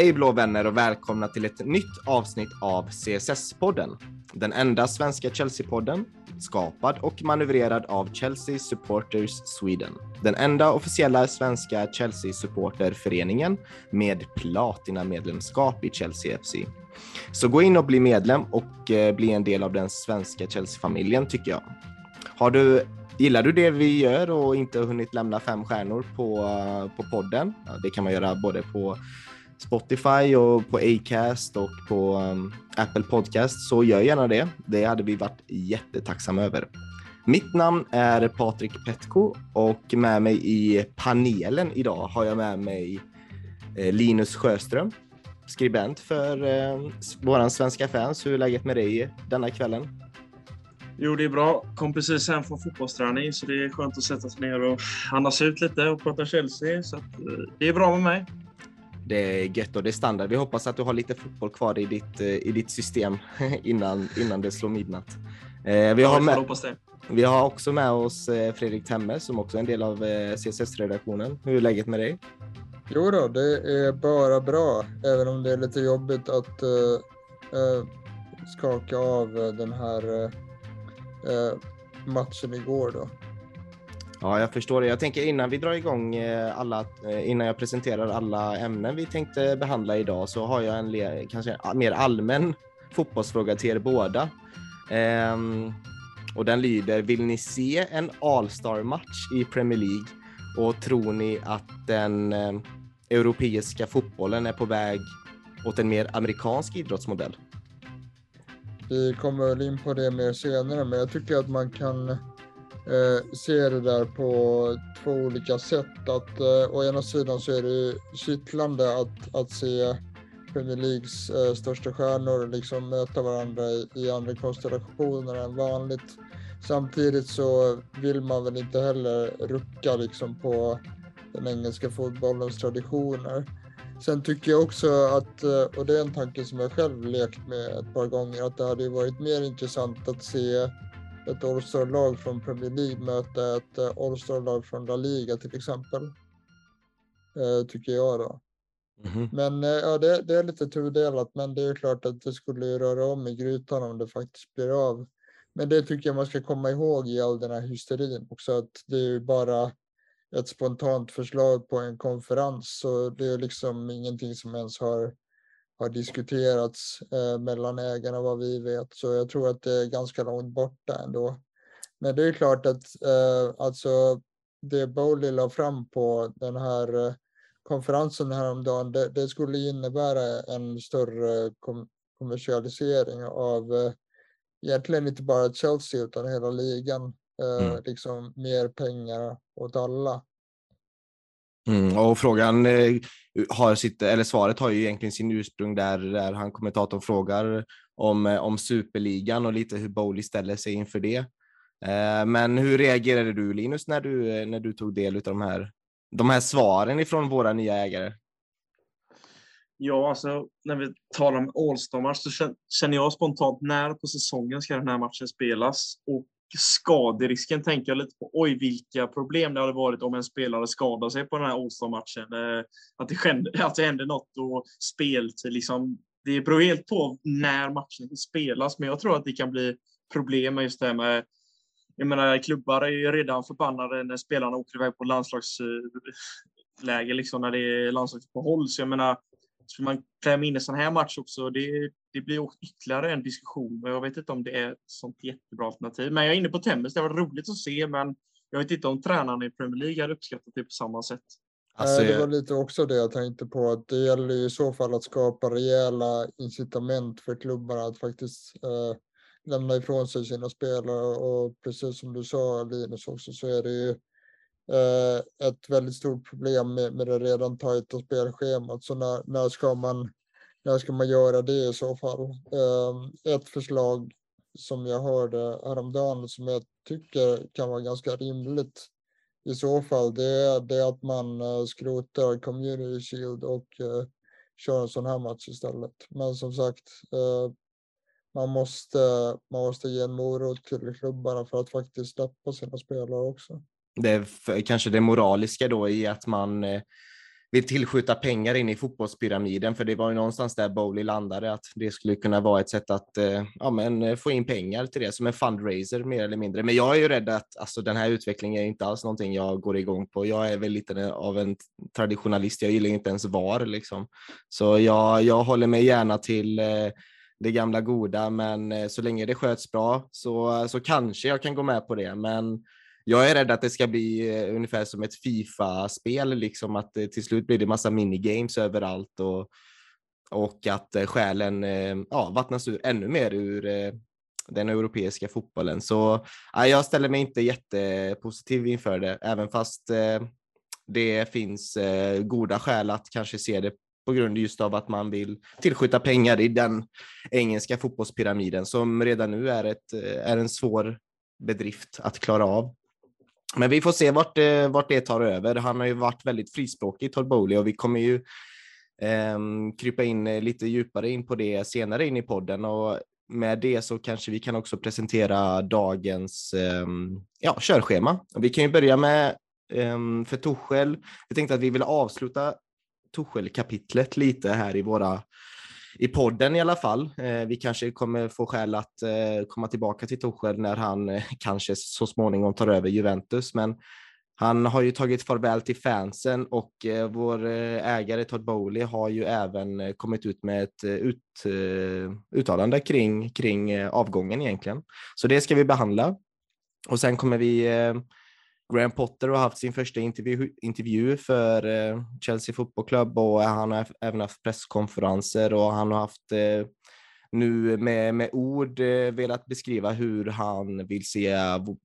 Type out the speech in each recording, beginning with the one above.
Hej blå vänner och välkomna till ett nytt avsnitt av CSS-podden. Den enda svenska Chelsea-podden, skapad och manövrerad av Chelsea Supporters Sweden. Den enda officiella svenska Chelsea-supporterföreningen med platina-medlemskap i Chelsea FC. Så gå in och bli medlem och eh, bli en del av den svenska Chelsea-familjen tycker jag. Har du Gillar du det vi gör och inte hunnit lämna fem stjärnor på, eh, på podden? Ja, det kan man göra både på Spotify och på Acast och på um, Apple Podcast så gör gärna det. Det hade vi varit jättetacksamma över. Mitt namn är Patrik Petko och med mig i panelen idag har jag med mig eh, Linus Sjöström, skribent för eh, våran svenska fans. Hur är läget med dig denna kvällen? Jo, det är bra. Kom precis hem från fotbollsträning så det är skönt att sätta sig ner och andas ut lite och prata Chelsea. Så att, eh, det är bra med mig. Det är gött och det är standard. Vi hoppas att du har lite fotboll kvar i ditt, eh, i ditt system innan, innan det slår midnatt. Eh, vi, har med, vi har också med oss eh, Fredrik Temme som också är en del av CSS-redaktionen. Hur är läget med dig? Jo då, det är bara bra, även om det är lite jobbigt att uh, skaka av den här uh, matchen igår då. Ja, jag förstår det. Jag tänker innan vi drar igång eh, alla, eh, innan jag presenterar alla ämnen vi tänkte behandla idag så har jag en kanske mer allmän fotbollsfråga till er båda. Ehm, och den lyder, vill ni se en All-star-match i Premier League och tror ni att den eh, europeiska fotbollen är på väg åt en mer amerikansk idrottsmodell? Vi kommer väl in på det mer senare, men jag tycker att man kan eh, ser det där på två olika sätt. Att eh, å ena sidan så är det kittlande att, att se Premier Leagues eh, största stjärnor liksom möta varandra i, i andra konstellationer än vanligt. Samtidigt så vill man väl inte heller rucka liksom på den engelska fotbollens traditioner. Sen tycker jag också att, eh, och det är en tanke som jag själv lekt med ett par gånger, att det hade varit mer intressant att se ett All-star-lag från Premier League möta ett eh, All-star-lag från La Liga till exempel. Eh, tycker jag då. Mm -hmm. Men eh, ja, det, det, är lite tudelat, men det är klart att det skulle röra om i grytan om det faktiskt blir av. Men det tycker jag man ska komma ihåg i all den här hysterin också, att det är ju bara ett spontant förslag på en konferens, så det är liksom ingenting som ens har har diskuterats eh, mellan ägarna vad vi vet. Så jag tror att det är ganska långt borta ändå. Men det är klart att eh, alltså det Bowley la fram på den här eh, konferensen häromdagen, det, det skulle innebära en större kom kommersialisering av eh, egentligen inte bara Chelsea utan hela ligan. Eh, mm. Liksom mer pengar åt alla. Mm, och frågan eh, har sitt, eller svaret har ju egentligen sin ursprung där, där han kommentatorn frågar om, eh, om superligan och lite hur Bowley ställer sig inför det. Eh, men hur reagerade du Linus när du, när du tog del av de här, de här svaren ifrån våra nya ägare? Ja, alltså när vi talar om All-star-match så känner jag spontant när på säsongen ska den här matchen spelas? Och skaderisken tänker jag lite på. Oj, vilka problem det hade varit om en spelare skadar sig på den här All-star-matchen. Att det, händer, att det händer något och speltid liksom. Det beror helt på när matchen spelas, men jag tror att det kan bli problem med just det här med jag menar, klubbar är ju redan förbannade när spelarna åker iväg på landslagsläger, liksom när det är landslagsuppehåll. Så jag menar, skulle man klämma in en sån här match också, det, det blir ytterligare en diskussion. Jag vet inte om det är ett sånt jättebra alternativ. Men jag är inne på tennis. Det var roligt att se, men jag vet inte om tränarna i Premier League hade uppskattat det på samma sätt. Alltså, det var lite också det jag tänkte på, att det gäller i så fall att skapa rejäla incitament för klubbarna att faktiskt eh, lämna ifrån sig sina spelare och precis som du sa Linus också så är det ju eh, ett väldigt stort problem med, med det redan tajta spelschemat. Så när, när ska man när ska man göra det i så fall? Ehm, ett förslag som jag hörde häromdagen som jag tycker kan vara ganska rimligt i så fall, det är, det att man eh, skrotar Community Shield och uh, kör en sån här match istället. Men som sagt, uh, man, måste, man måste ge en morot till klubbarna för att faktiskt släppa sina spelare också. Det kanske det moraliska då i att man eh, vill tillskjuta pengar in i fotbollspyramiden, för det var ju någonstans där Bowley landade, att det skulle kunna vara ett sätt att eh, ja, men, eh, få in pengar till det, som en fundraiser mer eller mindre. Men jag är ju rädd att alltså, den här utvecklingen är inte alls någonting jag går igång på. Jag är väl lite av en traditionalist, jag gillar inte ens VAR liksom. Så jag, jag håller mig gärna till eh, det gamla goda, men eh, så länge det sköts bra så, så kanske jag kan gå med på det. Men jag är rädd att det ska bli eh, ungefär som ett Fifa-spel, liksom att eh, till slut blir det massa minigames överallt och, och att eh, själen eh, ja, vattnas ur ännu mer ur eh, den europeiska fotbollen. Så ja, jag ställer mig inte jättepositiv inför det, även fast eh, det finns goda skäl att kanske se det på grund just av att man vill tillskjuta pengar i den engelska fotbollspyramiden som redan nu är, ett, är en svår bedrift att klara av. Men vi får se vart, det, vart det tar över. Han har ju varit väldigt frispråkig, Todd Bowley, och vi kommer ju eh, krypa in eh, lite djupare in på det senare in i podden. Och med det så kanske vi kan också presentera dagens eh, ja, körschema. Och vi kan ju börja med eh, för Torshäll. Jag tänkte att vi vill avsluta Torshäll-kapitlet lite här i våra i podden i alla fall. Eh, vi kanske kommer få skäl att eh, komma tillbaka till Torshäll när han eh, kanske så småningom tar över Juventus, men han har ju tagit farväl till fansen och vår ägare Todd Bowley har ju även kommit ut med ett ut, uttalande kring, kring avgången egentligen. Så det ska vi behandla. Och sen kommer vi Graham Potter har haft sin första intervju, för eh, Chelsea Football Club och han har även haft presskonferenser och han har haft eh, nu med, med ord eh, velat beskriva hur han vill se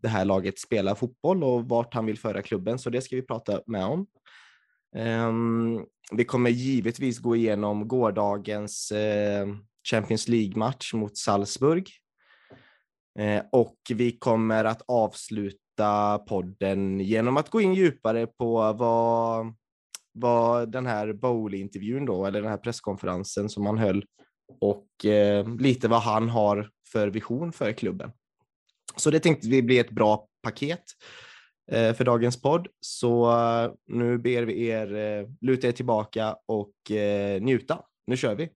det här laget spela fotboll och vart han vill föra klubben, så det ska vi prata med om. Um, vi kommer givetvis gå igenom gårdagens eh, Champions League-match mot Salzburg. Eh, och vi kommer att avsluta stötta podden genom att gå in djupare på vad, vad den här Bowley-intervjun då, eller den här presskonferensen som han höll och eh, lite vad han har för vision för klubben. Så det tänkte vi bli ett bra paket eh, för dagens podd. Så eh, nu ber vi er eh, luta er tillbaka och eh, njuta. Nu kör vi!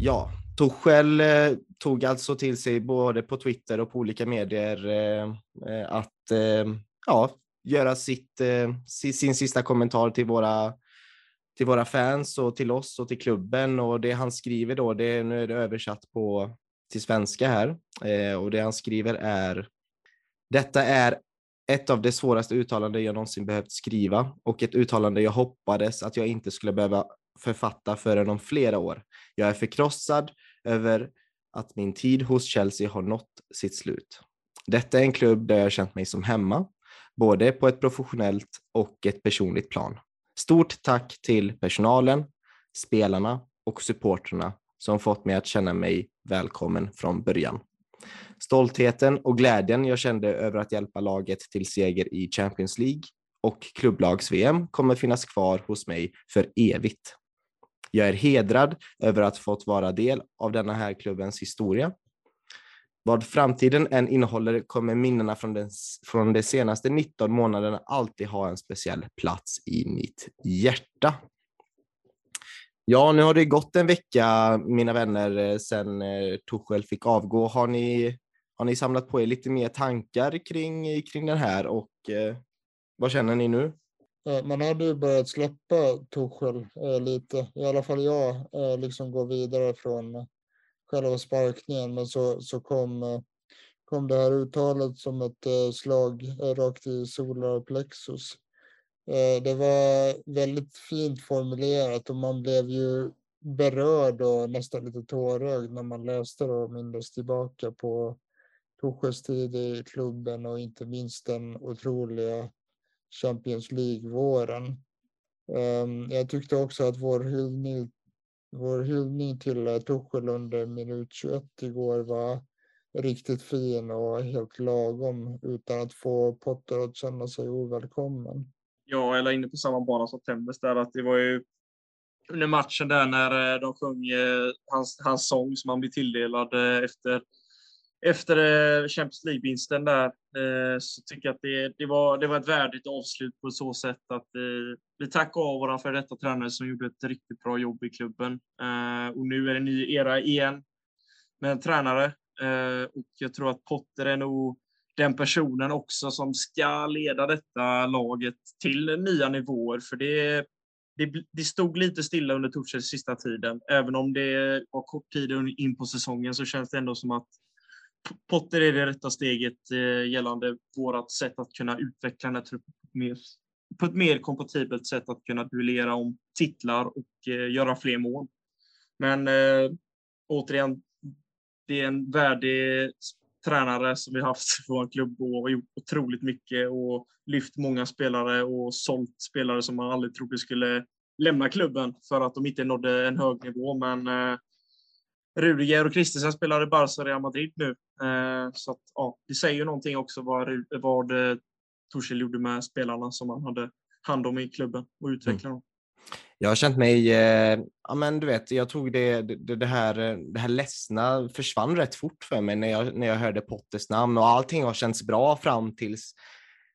Ja, Torshäll eh, tog alltså till sig både på Twitter och på olika medier eh, eh att eh, ja, göra sitt, eh, sin sista kommentar till våra, till våra fans och till oss och till klubben. Och det han skriver då, det, nu är det översatt på, till svenska här, eh, och det han skriver är Detta är ett av de svåraste uttalanden jag någonsin behövt skriva och ett uttalande jag hoppades att jag inte skulle behöva författa förrän om flera år. Jag är förkrossad över att min tid hos Chelsea har nått sitt slut. Detta är en klubb där jag känt mig som hemma, både på ett professionellt och ett personligt plan. Stort tack till personalen, spelarna och supporterna som fått mig att känna mig välkommen från början. Stoltheten och glädjen jag kände över att hjälpa laget till seger i Champions League och klubblags-VM kommer finnas kvar hos mig för evigt. Jag är hedrad över att fått vara del av denna här klubbens historia. Vad framtiden än innehåller kommer minnena från, den, från de senaste 19 månaderna alltid ha en speciell plats i mitt hjärta. Ja, nu har det gått en vecka, mina vänner, eh, sedan eh, Torshäll fick avgå. Har ni, har ni samlat på er lite mer tankar kring, kring den här och eh, vad känner ni nu? Eh, man hade ju börjat släppa Torshäll eh, lite, i alla fall jag, eh, liksom gå vidare från själva sparkningen. Men så, så kom, kom det här uttalet som ett slag rakt i solar plexus. Det var väldigt fint formulerat och man blev ju berörd och nästan lite tårögd när man läste det och mindes tillbaka på Torshälls tid i klubben och inte minst den otroliga Champions League-våren. Ehm, jag tyckte också att vår hyllning, vår hyllning till eh, Tuchel under minut 21 igår var riktigt fin och helt lagom utan att få Potter att känna sig ovälkommen. Ja, eller inne på samma bana som Temmes där, att det var ju under matchen där när eh, de sjöng eh, hans, hans sång som han blev tilldelad eh, efter, efter eh, Champions League-vinsten där, eh, så tycker jag att det, det, var, det var ett värdigt avslut på så sätt att eh, vi tackar av våra före detta tränare som gjorde ett riktigt bra jobb i klubben. Och nu är det en ny era igen med en tränare. Och jag tror att Potter är nog den personen också som ska leda detta laget till nya nivåer. För det, det, det stod lite stilla under Torshälls sista tiden. Även om det var kort tid in på säsongen så känns det ändå som att Potter är det rätta steget eh, gällande vårt sätt att kunna utveckla den här truppen på ett mer kompatibelt sätt att kunna duellera om titlar och eh, göra fler mål. Men eh, återigen, det är en värdig tränare som vi haft i vår klubb och har gjort otroligt mycket och lyft många spelare och sålt spelare som man aldrig trodde skulle lämna klubben för att de inte nådde en hög nivå. Men eh, Rudiger och Kristensen spelar i Barca Real Madrid nu. Eh, så att, ja, det säger ju någonting också vad, vad eh, Torshäll gjorde med spelarna som han hade hand om i klubben och utvecklade mm. dem. Jag har känt mig, eh, ja men du vet, jag tog det, det, det, här, eh, det här ledsna försvann rätt fort för mig när jag, när jag hörde Potters namn och allting har känts bra fram tills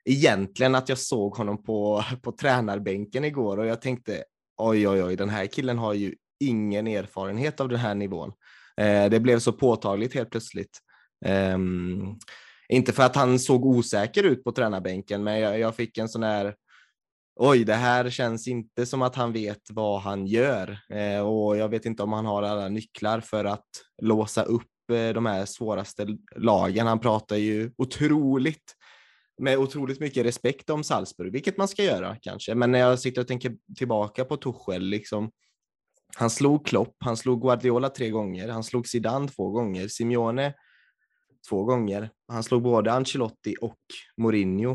egentligen att jag såg honom på, på tränarbänken igår och jag tänkte oj, oj, oj, den här killen har ju ingen erfarenhet av den här nivån. Eh, det blev så påtagligt helt plötsligt. Eh, inte för att han såg osäker ut på tränarbänken, men jag, jag fick en sån här oj, det här känns inte som att han vet vad han gör eh, och jag vet inte om han har alla nycklar för att låsa upp eh, de här svåraste lagen. Han pratar ju otroligt med otroligt mycket respekt om Salzburg, vilket man ska göra kanske. Men när jag sitter och tänker tillbaka på Tuchel, liksom, han slog Klopp, han slog Guardiola tre gånger, han slog Zidane två gånger, Simeone två gånger. Han slog både Ancelotti och Mourinho.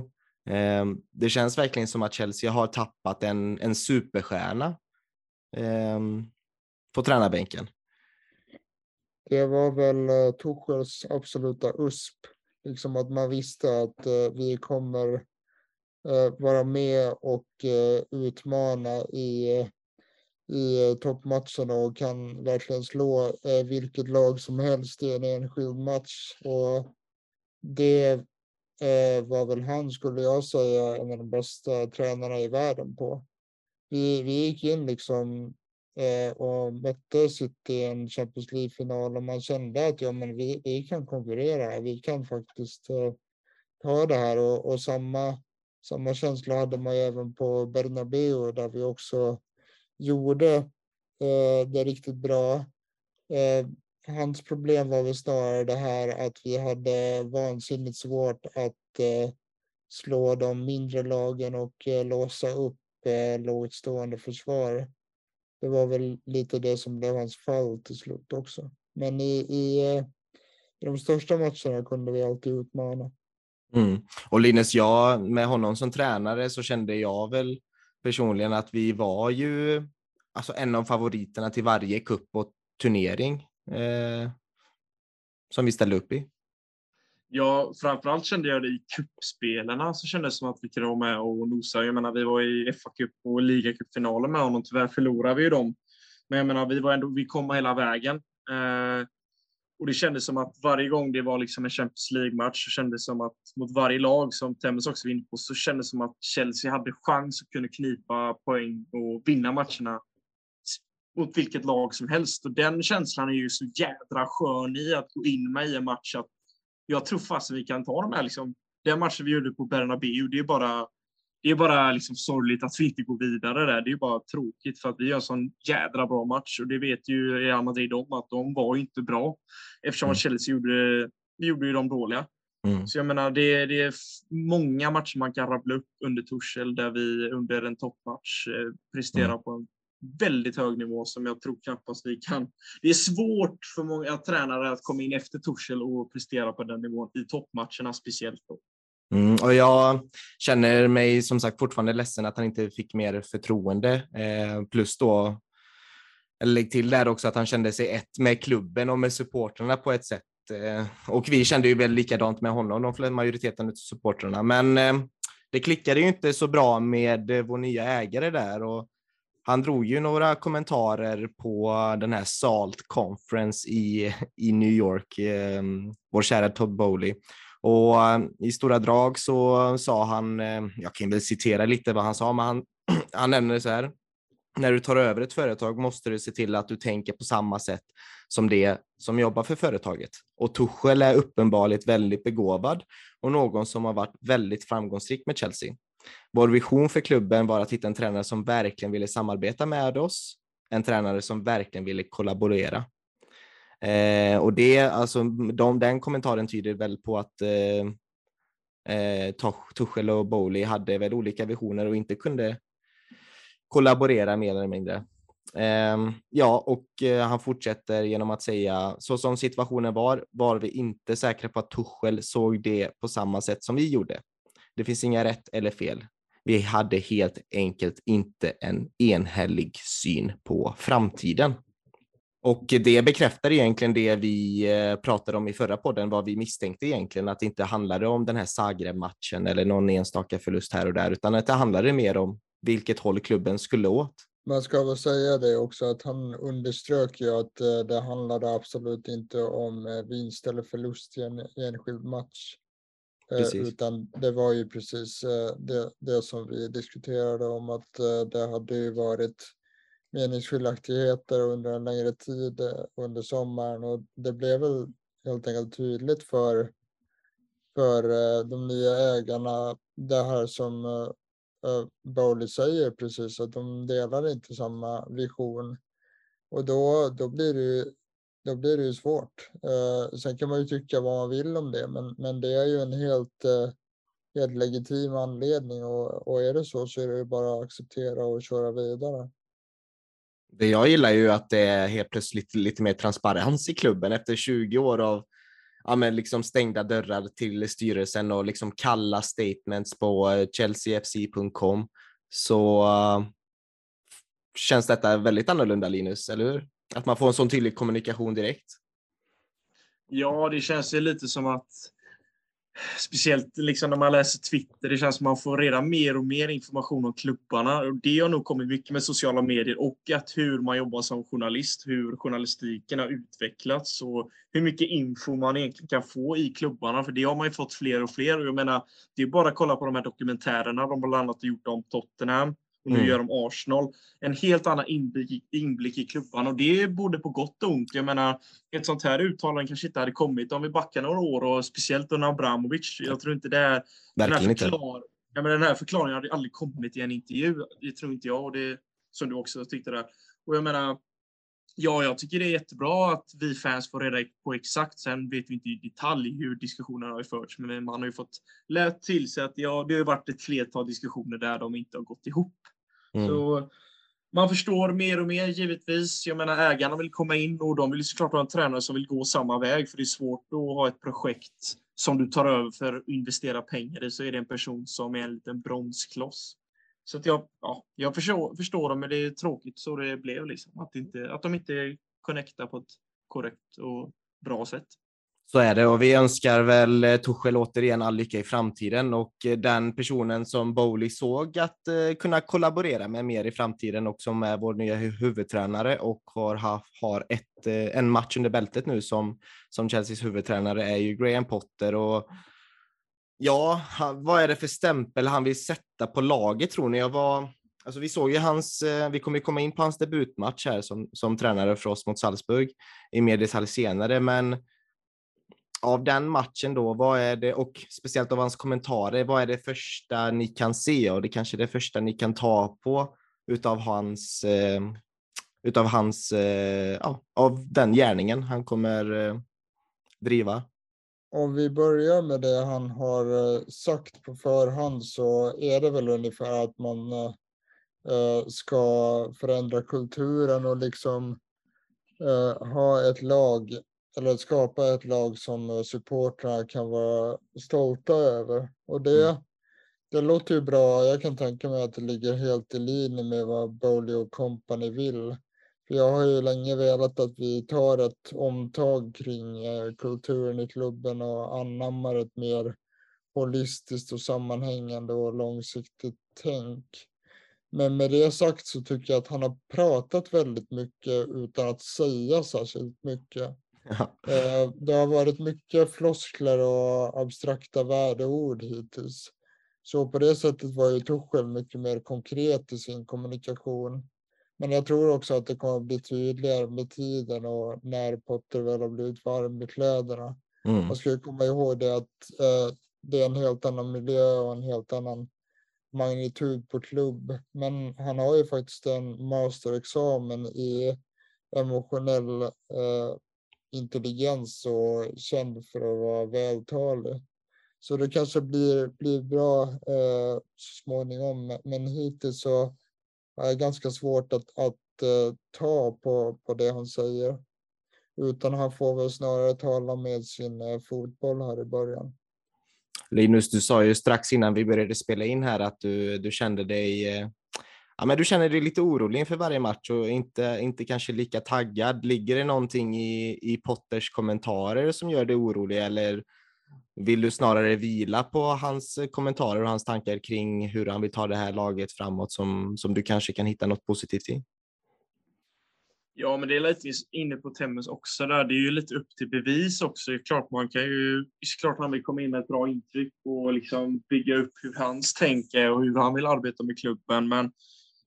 Eh, det känns verkligen som att Chelsea har tappat en, en superstjärna eh, på tränarbänken. Det var väl eh, Tuchels absoluta USP, liksom att man visste att eh, vi kommer eh, vara med och utmana i, i eh, toppmatcherna och kan verkligen slå eh, vilket lag som helst i en enskild match. Och det eh, var väl han, skulle jag säga, en av de bästa tränarna i världen på. Vi, vi gick in liksom och mötte City i en Champions League-final och man kände att ja, men vi, vi kan konkurrera, vi kan faktiskt eh, ta det här och, och samma, samma känsla hade man även på Bernabéu där vi också gjorde eh, det riktigt bra. Eh, hans problem var väl snarare det här att vi hade vansinnigt svårt att eh, slå de mindre lagen och eh, låsa upp eh, lågt stående försvar. Det var väl lite det som blev hans fall till slut också. Men i, i, eh, i de största matcherna kunde vi alltid utmana. Mm. Och Linus, jag med honom som tränare så kände jag väl personligen att vi var ju alltså en av favoriterna till varje cup och turnering eh, som vi ställde upp i? Ja, framförallt kände jag det i kuppspelarna så kändes det som att vi kunde vara med och nosa. Jag menar, vi var i FA-cup och ligacupfinalen med honom. Tyvärr förlorade vi ju dem. Men jag menar, vi var ändå, vi kom hela vägen. Eh, och det kändes som att varje gång det var liksom en Champions League-match så kändes det som att mot varje lag som Temmes också var inne på så kändes det som att Chelsea hade chans att kunna knipa poäng och vinna matcherna mot vilket lag som helst. Och den känslan är ju så jädra skön i att gå in med i en match. Att jag tror fast vi kan ta de här. Liksom, den matchen vi gjorde på Bernabéu, det är bara, det är bara liksom sorgligt att vi inte går vidare där. Det är bara tråkigt för att vi gör en sån jädra bra match. Och det vet ju Real Madrid om att de var inte bra. Eftersom mm. Chelsea gjorde, gjorde ju de dåliga. Mm. Så jag menar, det, det, är många matcher man kan rabbla upp under Torshäll där vi under en toppmatch eh, presterar mm. på en väldigt hög nivå som jag tror knappast vi kan. Det är svårt för många tränare att komma in efter Torshäll och prestera på den nivån i toppmatcherna speciellt. Då. Mm, och jag känner mig som sagt fortfarande ledsen att han inte fick mer förtroende. Eh, plus då, eller lägg till där också att han kände sig ett med klubben och med supportrarna på ett sätt. Eh, och vi kände ju väl likadant med honom, de majoriteten av supportrarna. Men eh, det klickade ju inte så bra med eh, vår nya ägare där. Och han drog ju några kommentarer på den här SALT Conference i, i New York, eh, vår kära Todd Bowley. Och eh, i stora drag så sa han, eh, jag kan väl citera lite vad han sa, men han, han nämner det så här. När du tar över ett företag måste du se till att du tänker på samma sätt som det som jobbar för företaget. Och Tuchel är uppenbarligen väldigt begåvad och någon som har varit väldigt framgångsrik med Chelsea. Vår vision för klubben var att hitta en tränare som verkligen ville samarbeta med oss, en tränare som verkligen ville kollaborera. Eh, och det, alltså, de, den kommentaren tyder väl på att eh, eh, Tuchel och Bowley hade väl olika visioner och inte kunde kollaborera mer eller mindre. Eh, ja, och eh, han fortsätter genom att säga så som situationen var var vi inte säkra på att Tuchel såg det på samma sätt som vi gjorde. Det finns inga rätt eller fel. Vi hade helt enkelt inte en enhällig syn på framtiden. Och det bekräftar egentligen det vi eh, pratade om i förra podden, vad vi misstänkte egentligen, att det inte handlade om den här Zagreb-matchen eller någon enstaka förlust här och där, utan att det handlade mer om vilket håll klubben skulle åt. Man ska väl säga det också att han underströk ju att eh, det handlade absolut inte om eh, vinst eller förlust i en enskild match. Precis. Utan det var ju precis det, det som vi diskuterade om att det hade ju varit meningsskiljaktigheter under en längre tid eh, under sommaren och det blev väl helt enkelt tydligt för, för eh, de nya ägarna det här som eh, Bowley säger precis att de delar inte samma vision och då, då blir det ju då blir det ju svårt. Sen kan man ju tycka vad man vill om det, men, men det är ju en helt, helt legitim anledning och, och är det så så är det ju bara att acceptera och köra vidare. Det jag gillar ju att det är helt plötsligt lite mer transparens i klubben efter 20 år av ja, men liksom stängda dörrar till styrelsen och liksom kalla statements på chelseafc.com så uh, känns detta väldigt annorlunda Linus, eller hur? Att man får en sån tydlig kommunikation direkt. Ja, det känns ju lite som att Speciellt liksom när man läser Twitter, det känns som man får reda mer och mer information om klubbarna. Det har nog kommit mycket med sociala medier och att hur man jobbar som journalist, hur journalistiken har utvecklats och hur mycket info man egentligen kan få i klubbarna. För det har man ju fått fler och fler. Och jag menar, det är bara att kolla på de här dokumentärerna de bland annat har gjort om Tottenham och nu mm. gör de Arsenal. En helt annan inblick, inblick i klubban och det är både på gott och ont. Jag menar, ett sånt här uttalande kanske inte hade kommit om vi backar några år och speciellt under Abramovic. Jag tror inte det är... Verkligen inte. Ja, men den här förklaringen hade aldrig kommit i en intervju. Det tror inte jag och det som du också tyckte där. Och jag menar, Ja, jag tycker det är jättebra att vi fans får reda på exakt. Sen vet vi inte i detalj hur diskussionerna har förts, men man har ju fått lärt till sig att ja, det har varit ett flertal diskussioner där de inte har gått ihop. Mm. Så man förstår mer och mer givetvis. Jag menar ägarna vill komma in och de vill såklart ha en tränare som vill gå samma väg för det är svårt att ha ett projekt som du tar över för att investera pengar i så är det en person som är en liten bromskloss. Så att jag, ja, jag förstår, förstår dem men det är tråkigt så det blev liksom. Att, inte, att de inte connectar på ett korrekt och bra sätt. Så är det. Och vi önskar väl eh, Torshäll Tuchel återigen all lycka i framtiden. Och eh, den personen som Bowley såg att eh, kunna kollaborera med mer i framtiden och som är vår nya huvudtränare och har, har ett, en match under bältet nu som, som Chelseas huvudtränare är ju Graham Potter. Och ja, vad är det för stämpel han vill sätta på laget tror ni? Jag var, alltså vi såg ju hans, vi kommer komma in på hans debutmatch här som, som tränare för oss mot Salzburg i mer detalj senare, men av den matchen då, vad är det, och speciellt av hans kommentarer, vad är det första ni kan se och det kanske är det första ni kan ta på utav hans, eh, utav hans, eh, ja, av den gärningen han kommer eh, driva? Om vi börjar med det han har eh, sagt på förhand så är det väl ungefär att man eh, eh ska förändra kulturen och liksom eh, ha ett lag eller skapa ett lag som eh, supportrarna kan vara stolta över. Och det, mm. det låter ju bra. Jag kan tänka mig att det ligger helt i linje med vad Bowley och company vill. För jag har ju länge velat att vi tar ett omtag kring eh, kulturen i klubben och anammar ett mer holistiskt och sammanhängande och långsiktigt tänk. Men med det sagt så tycker jag att han har pratat väldigt mycket utan att säga särskilt mycket. Ja. Eh, det har varit mycket floskler och abstrakta värdeord hittills. Så på det sättet var ju Tuchel mycket mer konkret i sin kommunikation. Men jag tror också att det kommer att bli tydligare med tiden och när Potter väl har blivit varm i kläderna. Mm. Man ska ju komma ihåg det att eh, det är en helt annan miljö och en helt annan magnitud på klubb. Men han har ju faktiskt en masterexamen i emotionell eh, intelligens och känd för att vara vältalig. Så det kanske blir, blir bra eh, så småningom. Men hittills så är det ganska svårt att, att eh, ta på, på det han säger. Utan han får väl snarare tala med sin eh, fotboll här i början. Linus, du sa ju strax innan vi började spela in här att du, du kände dig eh, ja, men du känner dig lite orolig inför varje match och inte, inte kanske lika taggad. Ligger det någonting i, i Potters kommentarer som gör dig orolig eller vill du snarare vila på hans kommentarer och hans tankar kring hur han vill ta det här laget framåt som, som du kanske kan hitta något positivt i? Ja, men det är lite inne på Temmes också där. Det är ju lite upp till bevis också. Det är klart man kan ju, klart han vill komma in med ett bra intryck och liksom bygga upp hur hans tänk är och hur han vill arbeta med klubben. Men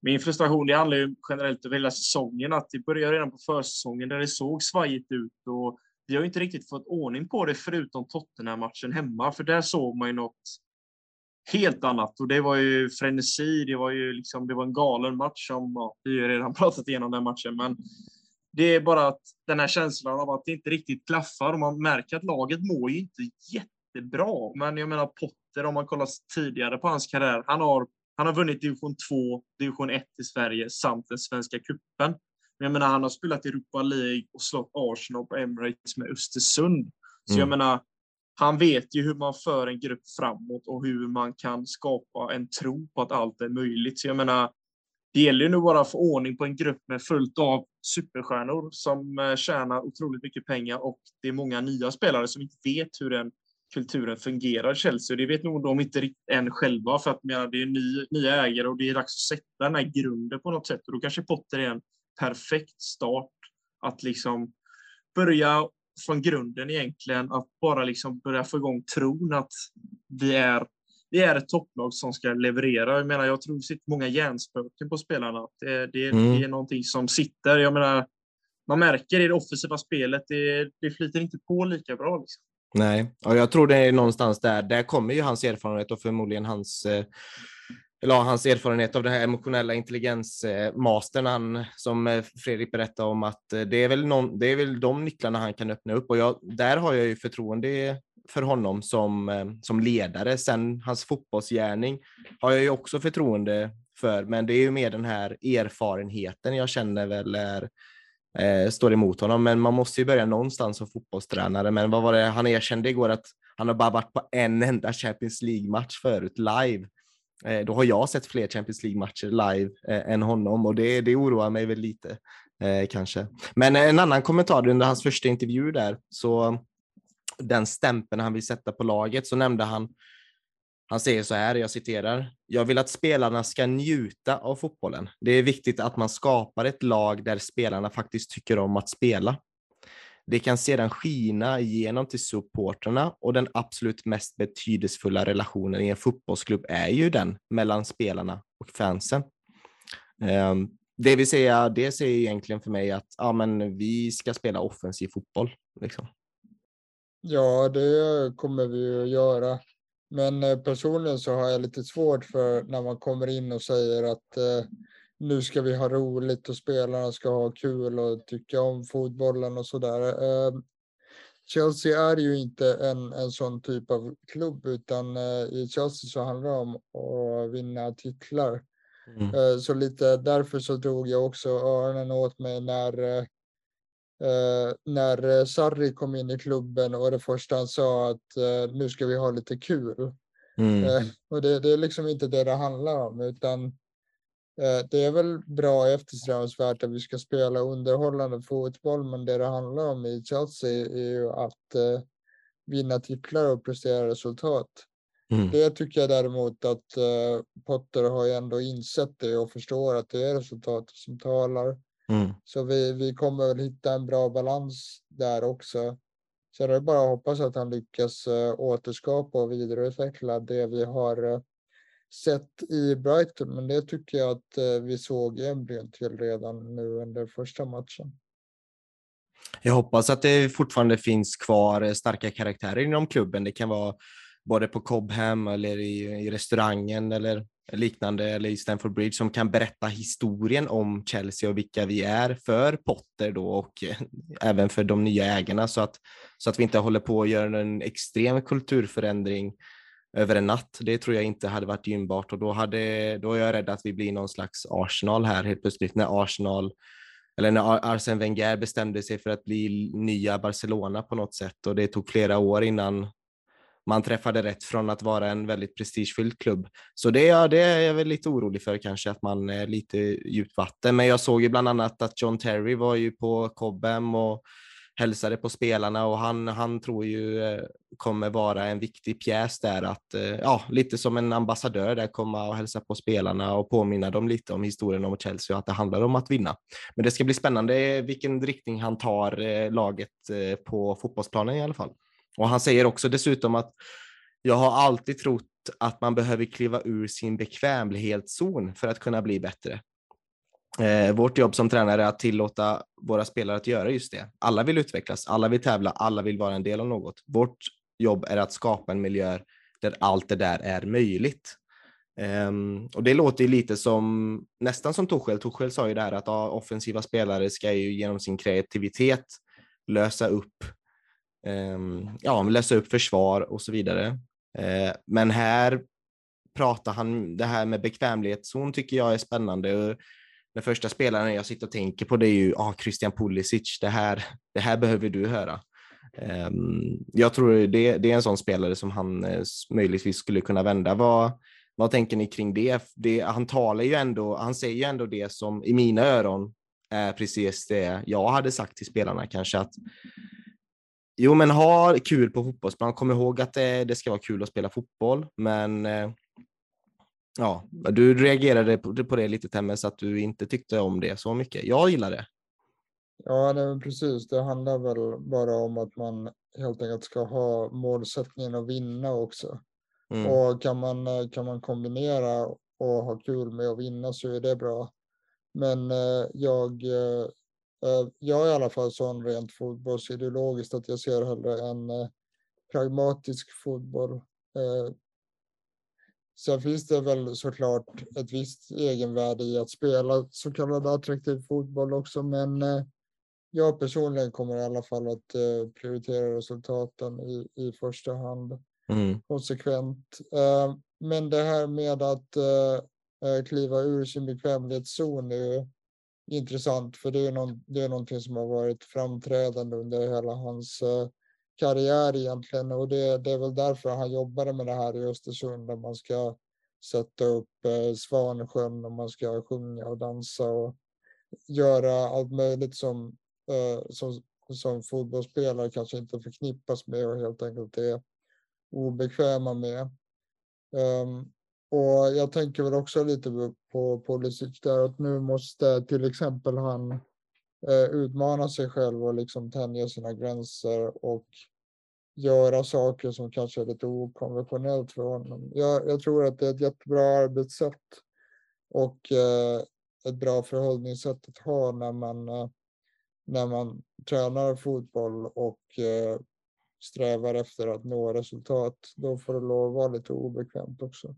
min frustration det handlar ju generellt över hela säsongen. Att det började redan på försäsongen där det såg svajigt ut och vi har inte riktigt fått ordning på det förutom Tottenham-matchen hemma, för där såg man ju något helt annat. Och det var ju frenesi, det var ju liksom, det var en galen match som, ja, vi har redan pratat igenom den matchen, men det är bara att den här känslan av att det inte riktigt klaffar och man märker att laget mår ju inte jättebra. Men jag menar Potter, om man kollar tidigare på hans karriär, han har, han har vunnit division 2, division 1 i Sverige samt den svenska kuppen. Men jag menar, han har spelat Europa League och slått Arsenal på Emirates med Östersund. Så mm. jag menar, han vet ju hur man för en grupp framåt och hur man kan skapa en tro på att allt är möjligt. Så jag menar, det gäller ju nu bara att få ordning på en grupp med fullt av superstjärnor som eh, tjänar otroligt mycket pengar och det är många nya spelare som inte vet hur den kulturen fungerar i Chelsea. Det vet nog de inte riktigt än själva för att menar, det är ny, nya ägare och det är dags att sätta den här grunden på något sätt och då kanske Potter är en perfekt start att liksom börja från grunden egentligen, att bara liksom börja få igång tron att vi är, vi är ett topplag som ska leverera. Jag menar, jag tror det sitter många hjärnspöken på spelarna. Det, det, mm. det är någonting som sitter. Jag menar, man märker i det offensiva spelet, det, det flyter inte på lika bra. Liksom. Nej, och jag tror det är någonstans där. Där kommer ju hans erfarenhet och förmodligen hans eh, eller hans erfarenhet av den här emotionella intelligensmastern han, som eh, Fredrik berättade om att eh, det är väl, någon, det är väl de nycklarna han kan öppna upp och jag, där har jag ju förtroende för honom som, som ledare. Sen hans fotbollsgärning har jag ju också förtroende för, men det är ju mer den här erfarenheten jag känner väl är, eh, står emot honom. Men man måste ju börja någonstans som fotbollstränare. Men vad var det han erkände igår att han har bara varit på en enda Champions League-match förut live. Eh, då har jag sett fler Champions League-matcher live eh, än honom och det, det oroar mig väl lite eh, kanske. Men eh, en annan kommentar under hans första intervju där, så den stämpeln han vill sätta på laget, så nämnde han han säger så här, jag citerar. Jag vill att spelarna ska njuta av fotbollen. Det är viktigt att man skapar ett lag där spelarna faktiskt tycker om att spela. Det kan sedan skina igenom till supporterna och den absolut mest betydelsefulla relationen i en fotbollsklubb är ju den mellan spelarna och fansen. Ehm, det vill säga, det säger egentligen för mig att ja, men vi ska spela offensiv fotboll. Liksom. Ja, det kommer vi att göra. Men eh, personligen så har jag lite svårt för när man kommer in och säger att eh, nu ska vi ha roligt och spelarna ska ha kul och tycka om fotbollen och sådär. Ehm, Chelsea är ju inte en, en sån typ av klubb utan eh, i Chelsea så handlar det om att vinna titlar. Mm. Eh, så lite därför så drog jag också öronen åt mig när när Sarri kom in i klubben och det första han sa att uh, nu ska vi ha lite kul. Mm. Och det, det, är liksom inte det det handlar om utan Eh, det är väl bra eftersträvansvärt att vi ska spela underhållande fotboll, men det det handlar om i Chelsea är ju att eh, vinna titlar och prestera resultat. Mm. Det tycker jag däremot att Potter har ju ändå insett det och förstår att det är resultatet som talar. Mm. Så vi, vi kommer väl hitta en bra balans där också. Så det är bara att hoppas att han lyckas uh, återskapa och vidareutveckla det vi har uh, sett i Brighton. Men det tycker jag att uh, vi såg embryon till redan nu under första matchen. Jag hoppas att det fortfarande finns kvar starka karaktärer inom klubben. Det kan vara både på Cobham eller i, i restaurangen eller liknande eller i Stamford Bridge som kan berätta historien om Chelsea och vilka vi är för Potter då och även för de nya ägarna så att, så att vi inte håller på att göra en extrem kulturförändring över en natt. Det tror jag inte hade varit gynnbart och då, hade, då är jag rädd att vi blir någon slags Arsenal här helt plötsligt när Arsenal eller när Arsene Wenger bestämde sig för att bli nya Barcelona på något sätt och det tog flera år innan man träffade rätt från att vara en väldigt prestigefylld klubb. Så det, ja, det är jag väl lite orolig för kanske, att man är lite djupt vatten. Men jag såg ju bland annat att John Terry var ju på Cobham och hälsade på spelarna och han, han tror ju eh, kommer vara en viktig pjäs där att, eh, ja, lite som en ambassadör där komma och hälsa på spelarna och påminna dem lite om historien om Chelsea och att det handlar om att vinna. Men det ska bli spännande eh, vilken riktning han tar laget på fotbollsplanen i alla fall. Och han säger också dessutom att jag har alltid trott att man behöver kliva ur sin bekvämlighetszon för att kunna bli bättre. Eh, vårt jobb som tränare är att tillåta våra spelare att göra just det. Alla vill utvecklas, alla vill tävla, alla vill vara en del av något. Vårt jobb är att skapa en miljö där allt det där är möjligt. Um, och det låter ju lite som, nästan som Torshäll. Torshäll sa ju det här att ja, offensiva spelare ska ju genom sin kreativitet lösa upp Ehm, ja, läsa upp försvar och så vidare. Eh, men här pratar han, det här med bekvämlighetszon tycker jag är spännande. Den första spelaren jag sitter och tänker på det är ju ah, Christian Pulisic. Det här, det här behöver du höra. Ehm, jag tror det, det är en sån spelare som han eh, möjligtvis skulle kunna vända. Vad, vad tänker ni kring det? det? Han talar ju ändå, han säger ju ändå det som i mina öron är precis det jag hade sagt till spelarna kanske att Jo, men ha kul på fotbollsplan. Kom ihåg att det, det ska vara kul att spela fotboll, men eh, ja, du reagerade på det lite Temmes, att du inte tyckte om det så mycket. Jag gillar det. Ja, nej, precis. Det handlar väl bara om att man helt enkelt ska ha målsättningen att vinna också. Mm. Och kan man, kan man kombinera och ha kul med att vinna så är det bra. Men eh, jag eh, Eh, jag är i alla fall sån rent fotbollsideologiskt att jag ser hellre en eh, pragmatisk fotboll. Eh, sen finns det väl såklart ett visst egenvärde i att spela så kallad attraktiv fotboll också, men jag personligen kommer i alla fall att prioritera resultaten i, i första hand mm. konsekvent. Men det här med att kliva ur sin bekvämlighetszon är intressant för det är, någon, det är någonting som har varit framträdande under hela hans eh, karriär egentligen och det, det är väl därför han jobbade med det här i Östersund där man ska sätta upp eh, Svansjön och man ska sjunga och dansa och göra allt möjligt som, eh, som, som fotbollsspelare kanske inte förknippas med och helt enkelt är obekväma med. Um, och jag tänker väl också lite på Pulisic där att nu måste till exempel han eh, utmana sig själv och liksom tänja sina gränser och göra saker som kanske är lite okonventionellt för honom. Jag, jag tror att det är ett jättebra arbetssätt och eh, ett bra förhållningssätt att ha när man, eh, när man tränar fotboll och eh, strävar efter att nå resultat. Då får det lov att vara lite obekvämt också.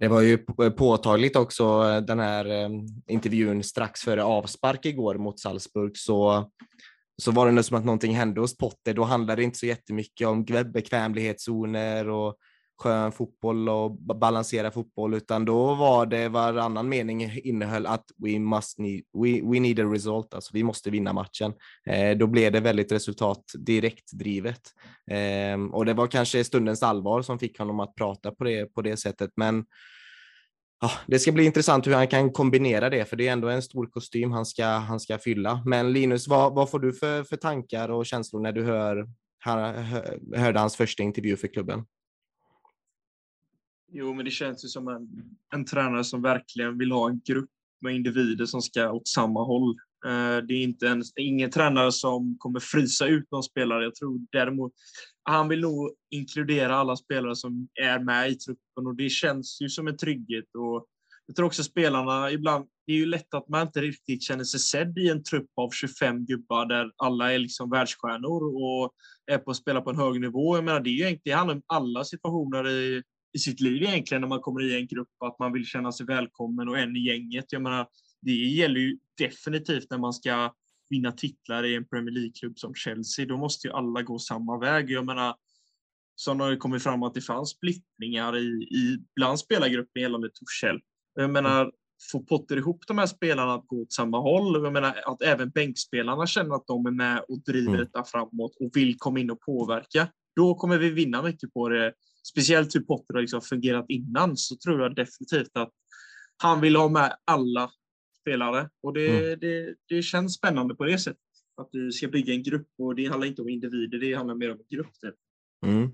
Det var ju påtagligt också eh, den här eh, intervjun strax före avspark igår mot Salzburg så, så var det som att någonting hände hos Potter. Då handlade det inte så jättemycket om bekvämlighetszoner och skön fotboll och balansera fotboll, utan då var det varannan mening innehöll att we must need, we, we need a result, alltså vi måste vinna matchen. Eh, då blev det väldigt resultat direkt drivet eh, och det var kanske stundens allvar som fick honom att prata på det, på det sättet, men Ja, det ska bli intressant hur han kan kombinera det, för det är ändå en stor kostym han ska, han ska fylla. Men Linus, vad, vad får du för, för tankar och känslor när du hör, hör, hörde hans första intervju för klubben? Jo, men det känns ju som en, en tränare som verkligen vill ha en grupp med individer som ska åt samma håll. Eh, det är inte en, ingen tränare som kommer frysa ut någon spelare. Jag tror däremot han vill nog inkludera alla spelare som är med i truppen och det känns ju som en trygghet. Och jag tror också spelarna ibland, det är ju lätt att man inte riktigt känner sig sedd i en trupp av 25 gubbar där alla är liksom världsstjärnor och är på att spela på en hög nivå. Jag menar, det, är ju egentligen, det handlar om alla situationer i, i sitt liv egentligen när man kommer i en grupp, att man vill känna sig välkommen och en i gänget. Jag menar, det gäller ju definitivt när man ska vinna titlar i en Premier League-klubb som Chelsea. Då måste ju alla gå samma väg. Jag menar, som har kommit fram att det fanns splittringar i, i bland spelargruppen gällande Torshäll. Jag menar, få Potter ihop de här spelarna att gå åt samma håll. Jag menar att även bänkspelarna känner att de är med och driver mm. detta framåt och vill komma in och påverka. Då kommer vi vinna mycket på det. Speciellt hur Potter har liksom fungerat innan så tror jag definitivt att han vill ha med alla spelare och det, mm. det, det känns spännande på det sättet. Att du ska bygga en grupp och det handlar inte om individer, det handlar mer om en grupp. Typ. Mm.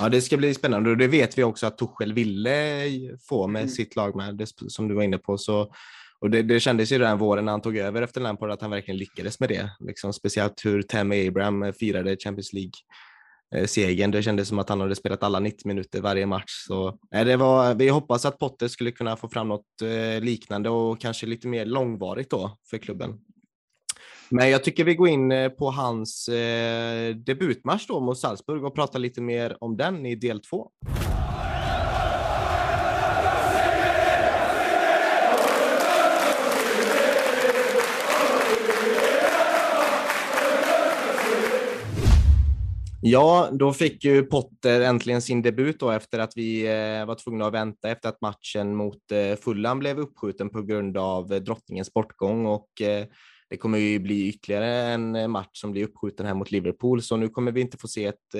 Ja, det ska bli spännande och det vet vi också att Tuchel ville få med mm. sitt lag med, det, som du var inne på. Så, och det, det kändes ju den våren när han tog över efter Lampard att han verkligen lyckades med det. Liksom, speciellt hur Tammy Abraham firade Champions League Eh, segern. Det kändes som att han hade spelat alla 90 minuter varje match. Så, nej, det var, vi hoppas att Potter skulle kunna få fram något eh, liknande och kanske lite mer långvarigt då för klubben. Men jag tycker vi går in eh, på hans debutmatch då mot Salzburg och pratar lite mer om den i del två. Ja, då fick ju Potter äntligen sin debut då efter att vi eh, var tvungna att vänta efter att matchen mot eh, Fulham blev uppskjuten på grund av eh, drottningens bortgång och det kommer ju bli ytterligare en match som blir uppskjuten här mot Liverpool, så nu kommer vi inte få se ett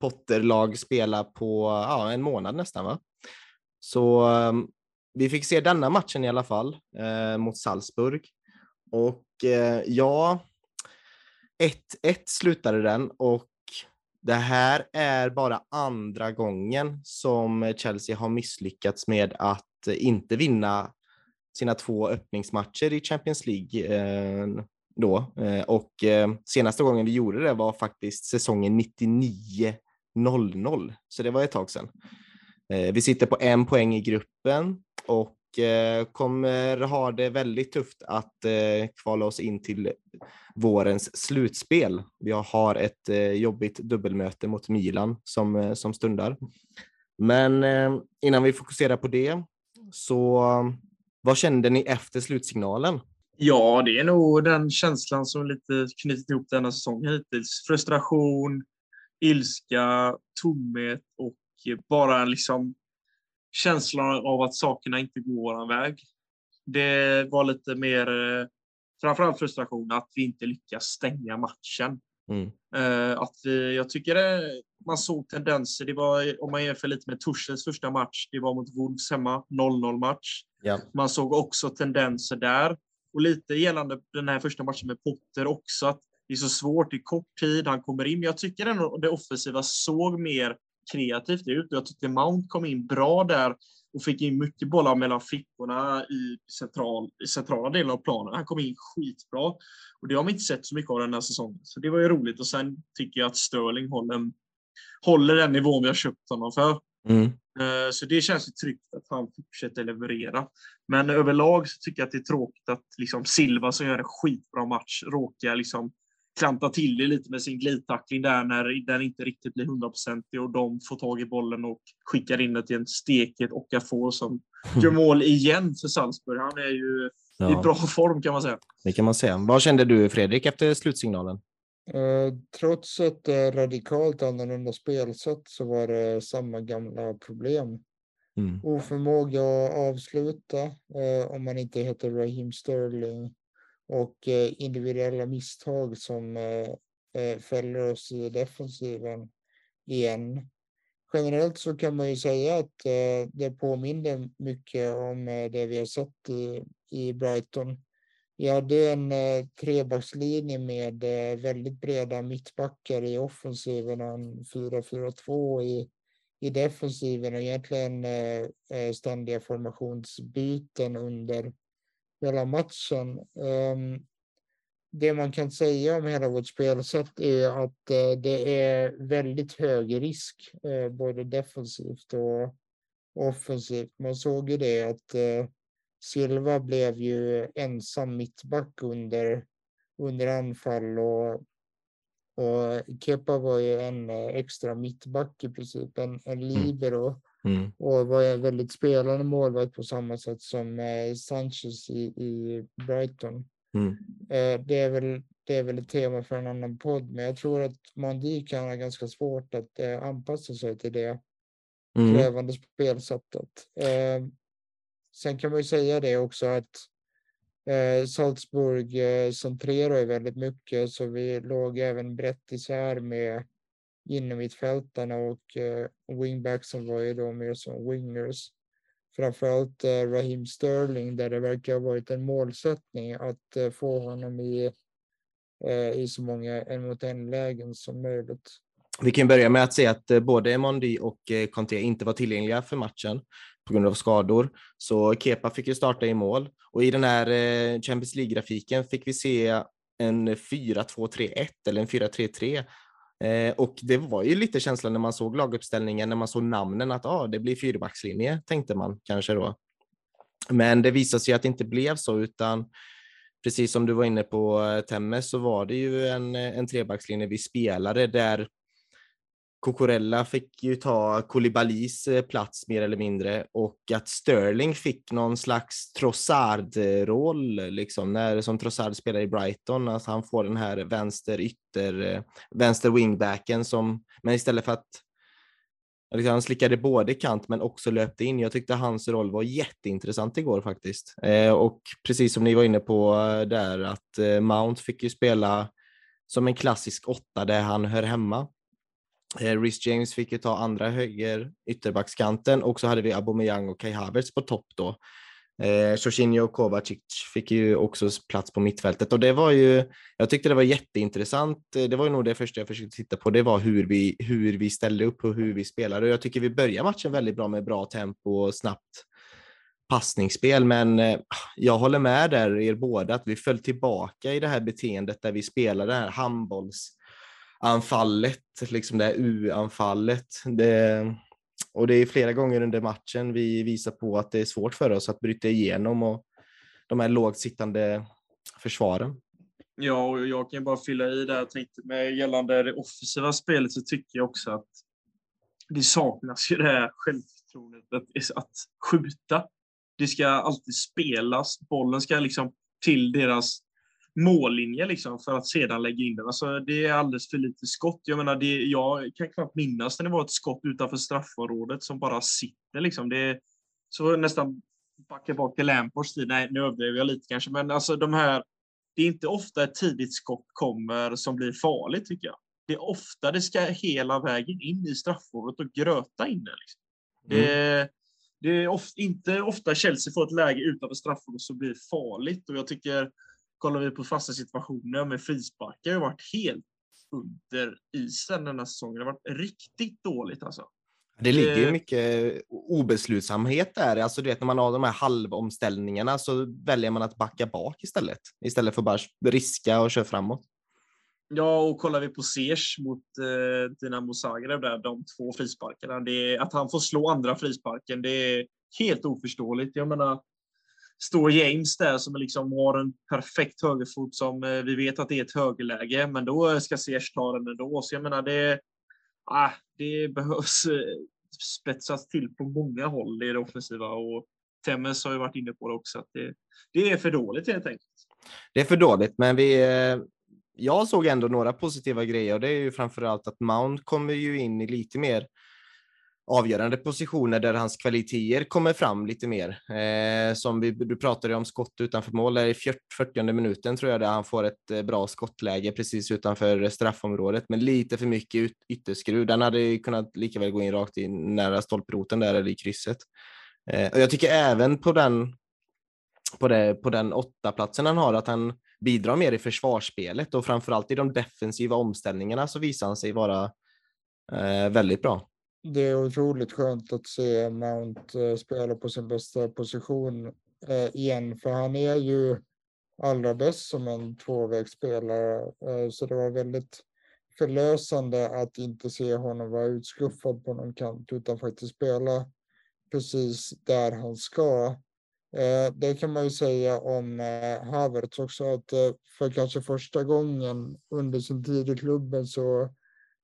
Potter-lag spela på ja, en månad nästan. Va? Så ehm, vi fick se denna matchen i alla fall mot Salzburg och ja, 1-1 slutade den och det här är bara andra gången som Chelsea har misslyckats med att inte vinna sina två öppningsmatcher i Champions League eh, då. Eh, och eh, senaste gången vi gjorde det var faktiskt säsongen 99-00, så det var ett tag sedan. Eh, vi sitter på en poäng i gruppen och Eh, kommer ha det väldigt tufft att eh, kvala oss in till vårens slutspel. Vi har ett eh, jobbigt dubbelmöte mot Milan som, som stundar. Men innan vi fokuserar på det, så vad kände ni efter slutsignalen? Ja, det är nog den känslan som lite knutit ihop denna säsong hittills. Frustration, ilska, tomhet och bara liksom känslan av att sakerna inte går vår väg. Det var lite mer, eh, framförallt frustration, att vi inte lyckas stänga matchen. Mm. Eh, att vi, jag tycker det, man såg tendenser. Det var, om man jämför lite med Torshälls första match, det var mot Wolves hemma, 0-0 match. Ja. Man såg också tendenser där. Och lite gällande den här första matchen med Potter också, att det är så svårt i kort tid. Han kommer in, men jag tycker ändå det offensiva såg mer kreativt ut. Jag tyckte Mount kom in bra där och fick in mycket bollar mellan fickorna i, central, i centrala delen av planen. Han kom in skitbra och det har vi inte sett så mycket av den här säsongen. Så det var ju roligt och sen tycker jag att Sterling håller, håller den nivån vi har köpt honom för. Mm. Eh, så det känns ju tryggt att han fortsätter leverera. Men överlag så tycker jag att det är tråkigt att liksom Silva som gör en skitbra match råkar liksom klanta till det lite med sin glidtackling där när den inte riktigt blir hundraprocentig och de får tag i bollen och skickar in det till en steket Okafor som gör mål igen för Salzburg. Han är ju ja. i bra form kan man säga. Det kan man säga. Vad kände du Fredrik efter slutsignalen? Eh, trots ett eh, radikalt annorlunda spelsätt så var det samma gamla problem. Mm. Oförmåga att avsluta eh, om man inte heter Raheem Sterling och eh, individuella misstag som eh, eh, fäller oss i defensiven igen. Generellt så kan man ju säga att det påminner mycket om det vi har sett i, i Brighton. Vi hade en trebackslinje med väldigt breda mittbackar i offensiven, en 4-4-2 i, i defensiven och egentligen ständiga formationsbyten under hela matchen. Um, det man kan säga om hela vårt spelsätt är att eh, det är väldigt hög risk, eh, både defensivt och offensivt. Man såg ju det att eh, Silva blev ju ensam mittback under, under anfall och, och Kepa var ju en extra mittback i princip, en, en mm. libero. Mm. Och var en väldigt spelande målvakt på samma sätt som eh, Sanchez i, i Brighton. Mm. Eh, det, är väl, det är väl ett tema för en annan podd, men jag tror att Mandi kan ha ganska svårt att eh, anpassa sig till det mm. krävande spelsättet. Sen kan man ju säga det också att Salzburg centrerar ju väldigt mycket, så vi låg även brett isär med innermittfältarna och eh, wingbacksen var ju då mer som wingers. Framförallt eh, Raheem Sterling där det verkar ha varit en målsättning att eh, få honom i, eh, i så många en mot en lägen som möjligt. Vi kan börja med att säga att eh, både Emondi och eh, Conte inte var tillgängliga för matchen på grund av skador. Så Kepa fick ju starta i mål och i den här eh, Champions League-grafiken fick vi se en 4-2-3-1 eller en 4-3-3 Eh, och det var ju lite känslan när man såg laguppställningen, när man såg namnen att ah, det blir fyrbackslinje, tänkte man kanske då. Men det visade sig att det inte blev så, utan precis som du var inne på eh, Temme så var det ju en, eh, en trebackslinje vi spelade där Cucurella fick ju ta Koulibalys eh, plats mer eller mindre och att Sterling fick någon slags Trossard-roll, liksom, när, som Trossard spelar i Brighton, att han får den här vänster ytter, eh, vänster wingbacken som, men istället för att liksom, han slickade både kant men också löpte in. Jag tyckte hans roll var jätteintressant igår faktiskt. Eh, och precis som ni var inne på eh, där att eh, Mount fick ju spela som en klassisk åtta där han hör hemma. Eh, Rhys James fick ju ta andra höger ytterbackskanten och så hade vi Aubameyang och Kai Havertz på topp då. Eh, Jorginho och Kovacic fick ju också plats på mittfältet och det var ju, jag tyckte det var jätteintressant. Eh, det var ju nog det första jag försökte titta på, det var hur vi, hur vi ställde upp och hur vi spelade och jag tycker vi börjar matchen väldigt bra med bra tempo och snabbt passningsspel, men eh, jag håller med där er båda att vi föll tillbaka i det här beteendet där vi spelade det här handbolls anfallet, liksom det här U-anfallet. Det, och det är flera gånger under matchen vi visar på att det är svårt för oss att bryta igenom och de här lågt sittande försvaren. Ja, och jag kan bara fylla i där. Jag tänkte med gällande det offensiva spelet så tycker jag också att det saknas ju det här självförtroendet att, att skjuta. Det ska alltid spelas. Bollen ska liksom till deras mållinje liksom för att sedan lägga in den. Alltså, det är alldeles för lite skott. Jag menar, det, jag kan knappt minnas när det var ett skott utanför straffområdet som bara sitter. Liksom. Det så nästan backa bak till Lamports tid. Nej, nu överdriver jag lite kanske, men alltså de här. Det är inte ofta ett tidigt skott kommer som blir farligt tycker jag. Det är ofta det ska hela vägen in i straffområdet och gröta in det. Liksom. Mm. Det, det är ofta, inte ofta Chelsea får ett läge utanför straffområdet som blir farligt och jag tycker kollar vi på fasta situationer med frisparkar har varit helt under isen den här säsongen. Det har varit riktigt dåligt alltså. Det ligger ju mycket obeslutsamhet där. Alltså du vet när man har de här halvomställningarna så väljer man att backa bak istället. Istället för att bara riska och köra framåt. Ja, och kollar vi på Sers mot eh, Dinamo Zagreb där, de två frisparkarna. Det är, att han får slå andra frisparken, det är helt oförståeligt. Jag menar, står James där som liksom har en perfekt högerfot som eh, vi vet att det är ett högerläge, men då eh, ska Ziyech ta den ändå. Så jag menar, det, ah, det behövs eh, spetsas till på många håll i det offensiva och Temmes har ju varit inne på det också, att det, det är för dåligt helt enkelt. Det är för dåligt, men vi, jag såg ändå några positiva grejer och det är ju framför allt att Mount kommer ju in i lite mer avgörande positioner där hans kvaliteter kommer fram lite mer. Eh, som vi, du pratade om skott utanför mål, där i 40 minuten tror jag där han får ett eh, bra skottläge precis utanför straffområdet, men lite för mycket yt ytterskruv. Den hade kunnat lika väl gå in rakt in nära stolproten där eller i krysset. Eh, och jag tycker även på den på, det, på den åtta platsen han har, att han bidrar mer i försvarsspelet och framförallt i de defensiva omställningarna så visar han sig vara eh, väldigt bra det är otroligt skönt att se Mount eh, spela på sin bästa position eh, igen, för han är ju allra bäst som en tvåvägsspelare. Eh, så det var väldigt förlösande att inte se honom vara utskuffad på någon kant utan faktiskt spela precis där han ska. Det kan man ju säga om Havertz också, att för kanske första gången under sin tid i klubben så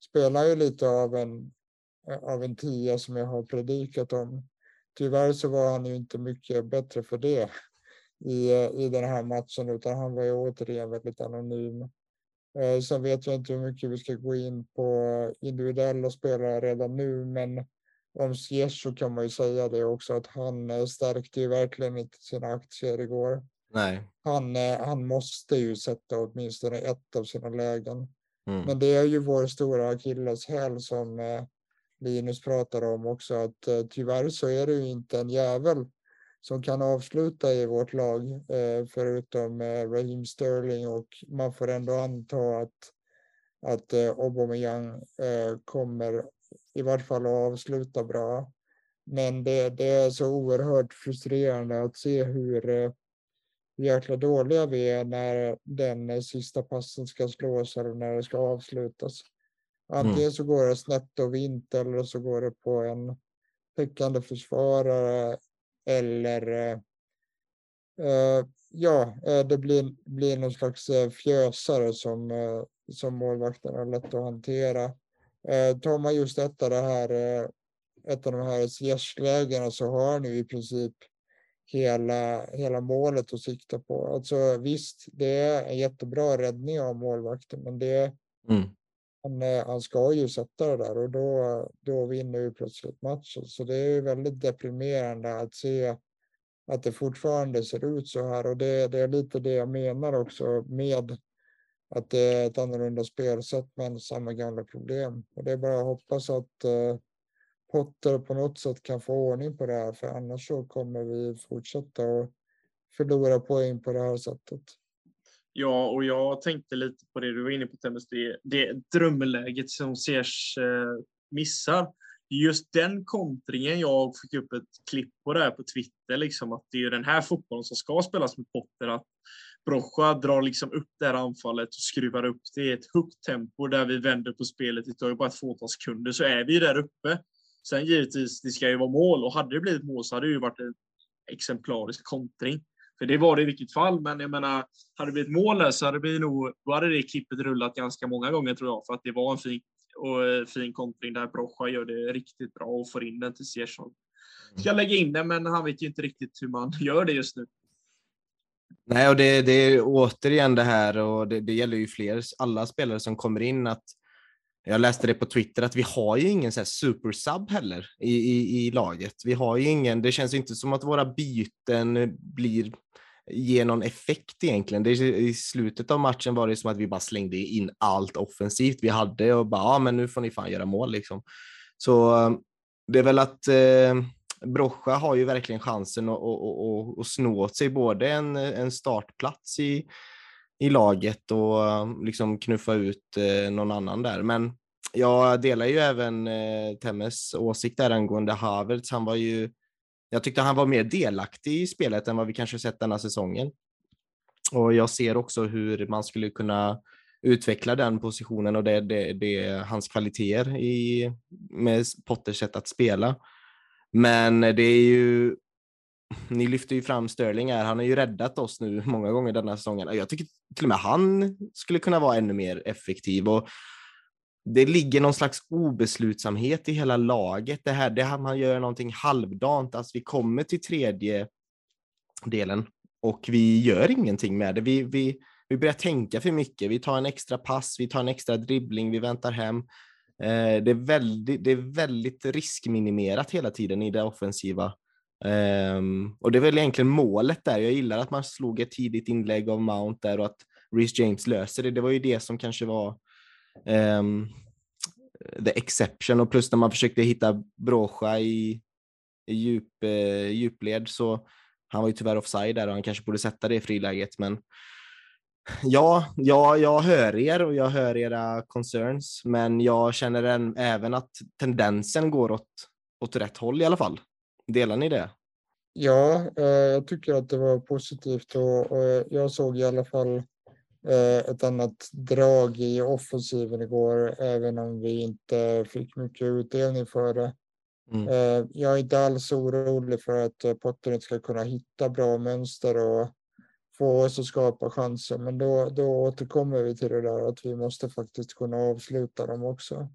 spelar ju lite av en, av en tia som jag har predikat om. Tyvärr så var han ju inte mycket bättre för det i, i den här matchen, utan han var ju återigen väldigt anonym. Eh, sen vet jag inte hur mycket vi ska gå in på individuella spelare redan nu, men om Ziyech kan man ju säga det också att han stärkte ju verkligen inte sina aktier igår. Nej. Han, han måste ju sätta åtminstone ett av sina lägen. Mm. Men det är ju vår stora akilleshäl som Linus pratar om också, att eh, tyvärr så är det ju inte en jävel som kan avsluta i vårt lag, eh, förutom eh, Raheem Sterling och man får ändå anta att, att Aubameyang kommer i vart fall att avsluta bra. Men det, det är så oerhört frustrerande att se hur hur jäkla dåliga vi är när den sista passen ska slås eller när det ska avslutas. Antingen mm. så går det snett och vint eller så går det på en täckande försvarare eller uh, ja, eh, det blir, blir någon slags fjösare som, som målvakten har lätt att hantera. Uh, tar man just detta, det här, ett av de här SJS-lägena så har ni i princip hela, hela målet att sikta på. Alltså visst, det är en jättebra räddning av målvakten, men det mm han, eh, han ska ju sätta det där och då, då vinner ju plötsligt matchen. Så det är ju väldigt deprimerande att se att det fortfarande ser ut så här och det, det är lite det jag menar också med att det är ett annorlunda spelsätt men samma gamla problem. Och det är bara att hoppas att eh, Potter på något sätt kan få ordning på det här, för annars så kommer vi fortsätta att förlora poäng på det här sättet. Ja, och jag tänkte lite på det du var inne på, Temmes, det, det drömläget som Ziyech eh, missar. Just den kontringen, jag fick upp ett klipp på det här på Twitter, liksom, att det är den här fotbollen som ska spelas med Potter. Att Brocha drar liksom upp det här anfallet och skruvar upp det i ett högt tempo där vi vänder på spelet. Det tar ju bara ett fåtal sekunder så är vi där uppe. Sen givetvis, det ska ju vara mål och hade det blivit mål så hade det ju varit en exemplarisk kontring. För det var det i vilket fall, men jag menar, hade det blivit mål där så hade, det nog, då hade det klippet rullat ganska många gånger tror jag, för att det var en fin, och, eh, fin kontring där Brocha gör det riktigt bra och får in den till Ziyechon. Ska lägga in den, men han vet ju inte riktigt hur man gör det just nu. Nej, och det, det är återigen det här, och det, det gäller ju fler, alla spelare som kommer in, att jag läste det på Twitter att vi har ju ingen så här supersub heller i, i, i laget. Vi har ju ingen, det känns inte som att våra byten blir ger någon effekt egentligen. Det, I slutet av matchen var det som att vi bara slängde in allt offensivt vi hade och bara, ja men nu får ni fan göra mål liksom. Så eh, det är väl att eh, Brocha har ju verkligen chansen att, att, att, att sno åt sig både en, en startplats i, i laget och eh, liksom knuffa ut eh, någon annan där. Men jag delar ju även eh, Temmes åsikt där angående Havertz. Han var ju, jag tyckte han var mer delaktig i spelet än vad vi kanske sett denna säsongen. Och jag ser också hur man skulle kunna utveckla den positionen och det, det, det hans kvaliteter i, med Potters sätt att spela. Men det är ju ni lyfter ju fram Sterling här. Han har ju räddat oss nu många gånger denna säsongen. Jag tycker till och med han skulle kunna vara ännu mer effektiv och det ligger någon slags obeslutsamhet i hela laget. Det här, det här man gör någonting halvdant. Alltså vi kommer till tredje delen och vi gör ingenting med det. Vi, vi, vi börjar tänka för mycket. Vi tar en extra pass, vi tar en extra dribbling, vi väntar hem. Eh, det, är väldigt, det är väldigt riskminimerat hela tiden i det offensiva. Um, och det är väl egentligen målet där. Jag gillar att man slog ett tidigt inlägg av Mount där och att Reece James löser det. Det var ju det som kanske var um, the exception och plus när man försökte hitta Brocha i, i djup, uh, djupled så han var ju tyvärr offside där och han kanske borde sätta det i friläget men Ja, ja, jag hör er och jag hör era concerns, men jag känner även att tendensen går åt, åt rätt håll i alla fall. Delar ni det? Ja, eh, jag tycker att det var positivt och, jag såg i alla fall eh, ett annat drag i offensiven igår, även om vi inte fick mycket utdelning för det. Mm. Eh, jag är inte alls orolig för att Potter inte ska kunna hitta bra mönster och få oss att skapa chanser. Men då, då återkommer vi till det där att vi måste faktiskt kunna avsluta dem också.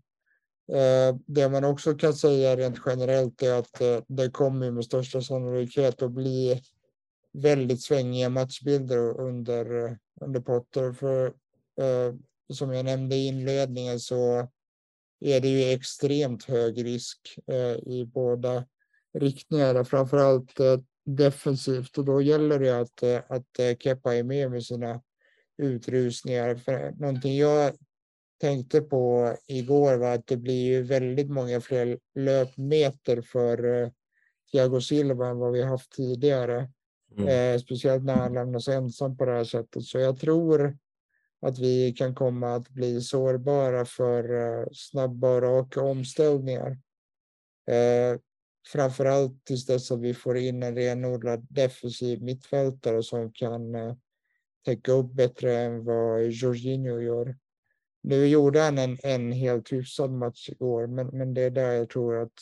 Eh, det man också kan säga rent generellt är att eh, det kommer med största sannolikhet att bli väldigt svängiga matchbilder under, eh, under Potter. För som jag nämnde i inledningen så är det ju extremt hög risk i båda riktningarna. framförallt defensivt och då gäller det att, att Keppa är med med sina utrusningar. För någonting jag tänkte på igår var att det blir ju väldigt många fler löpmeter för Thiago Silva än vad vi haft tidigare. Mm. Eh, speciellt när han lämnas ensam på det här sättet. Så jag tror att vi kan komma att bli sårbara för uh, snabba och raka omställningar. Uh, framförallt tills dess att vi får in en renodlad defensiv mittfältare som kan uh, täcka upp bättre än vad Jorginho gör. Nu gjorde han en, en helt hyfsad match igår, men, men det är där jag tror att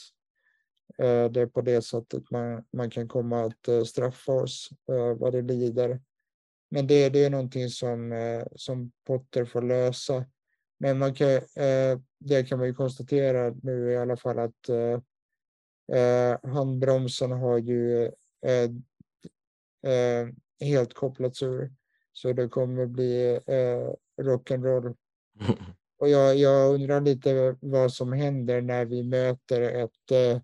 eh, det är på det sättet man, man kan komma att eh, straffa oss eh, vad det lider. Men det, det är någonting som, eh, som Potter får lösa. Men man kan, eh, det kan man ju konstatera nu i alla fall att eh, eh handbromsen har ju eh, eh, helt kopplats ur. Så det kommer bli rock'n'roll. Och jag, jag undrar lite vad som händer när vi möter ett eh,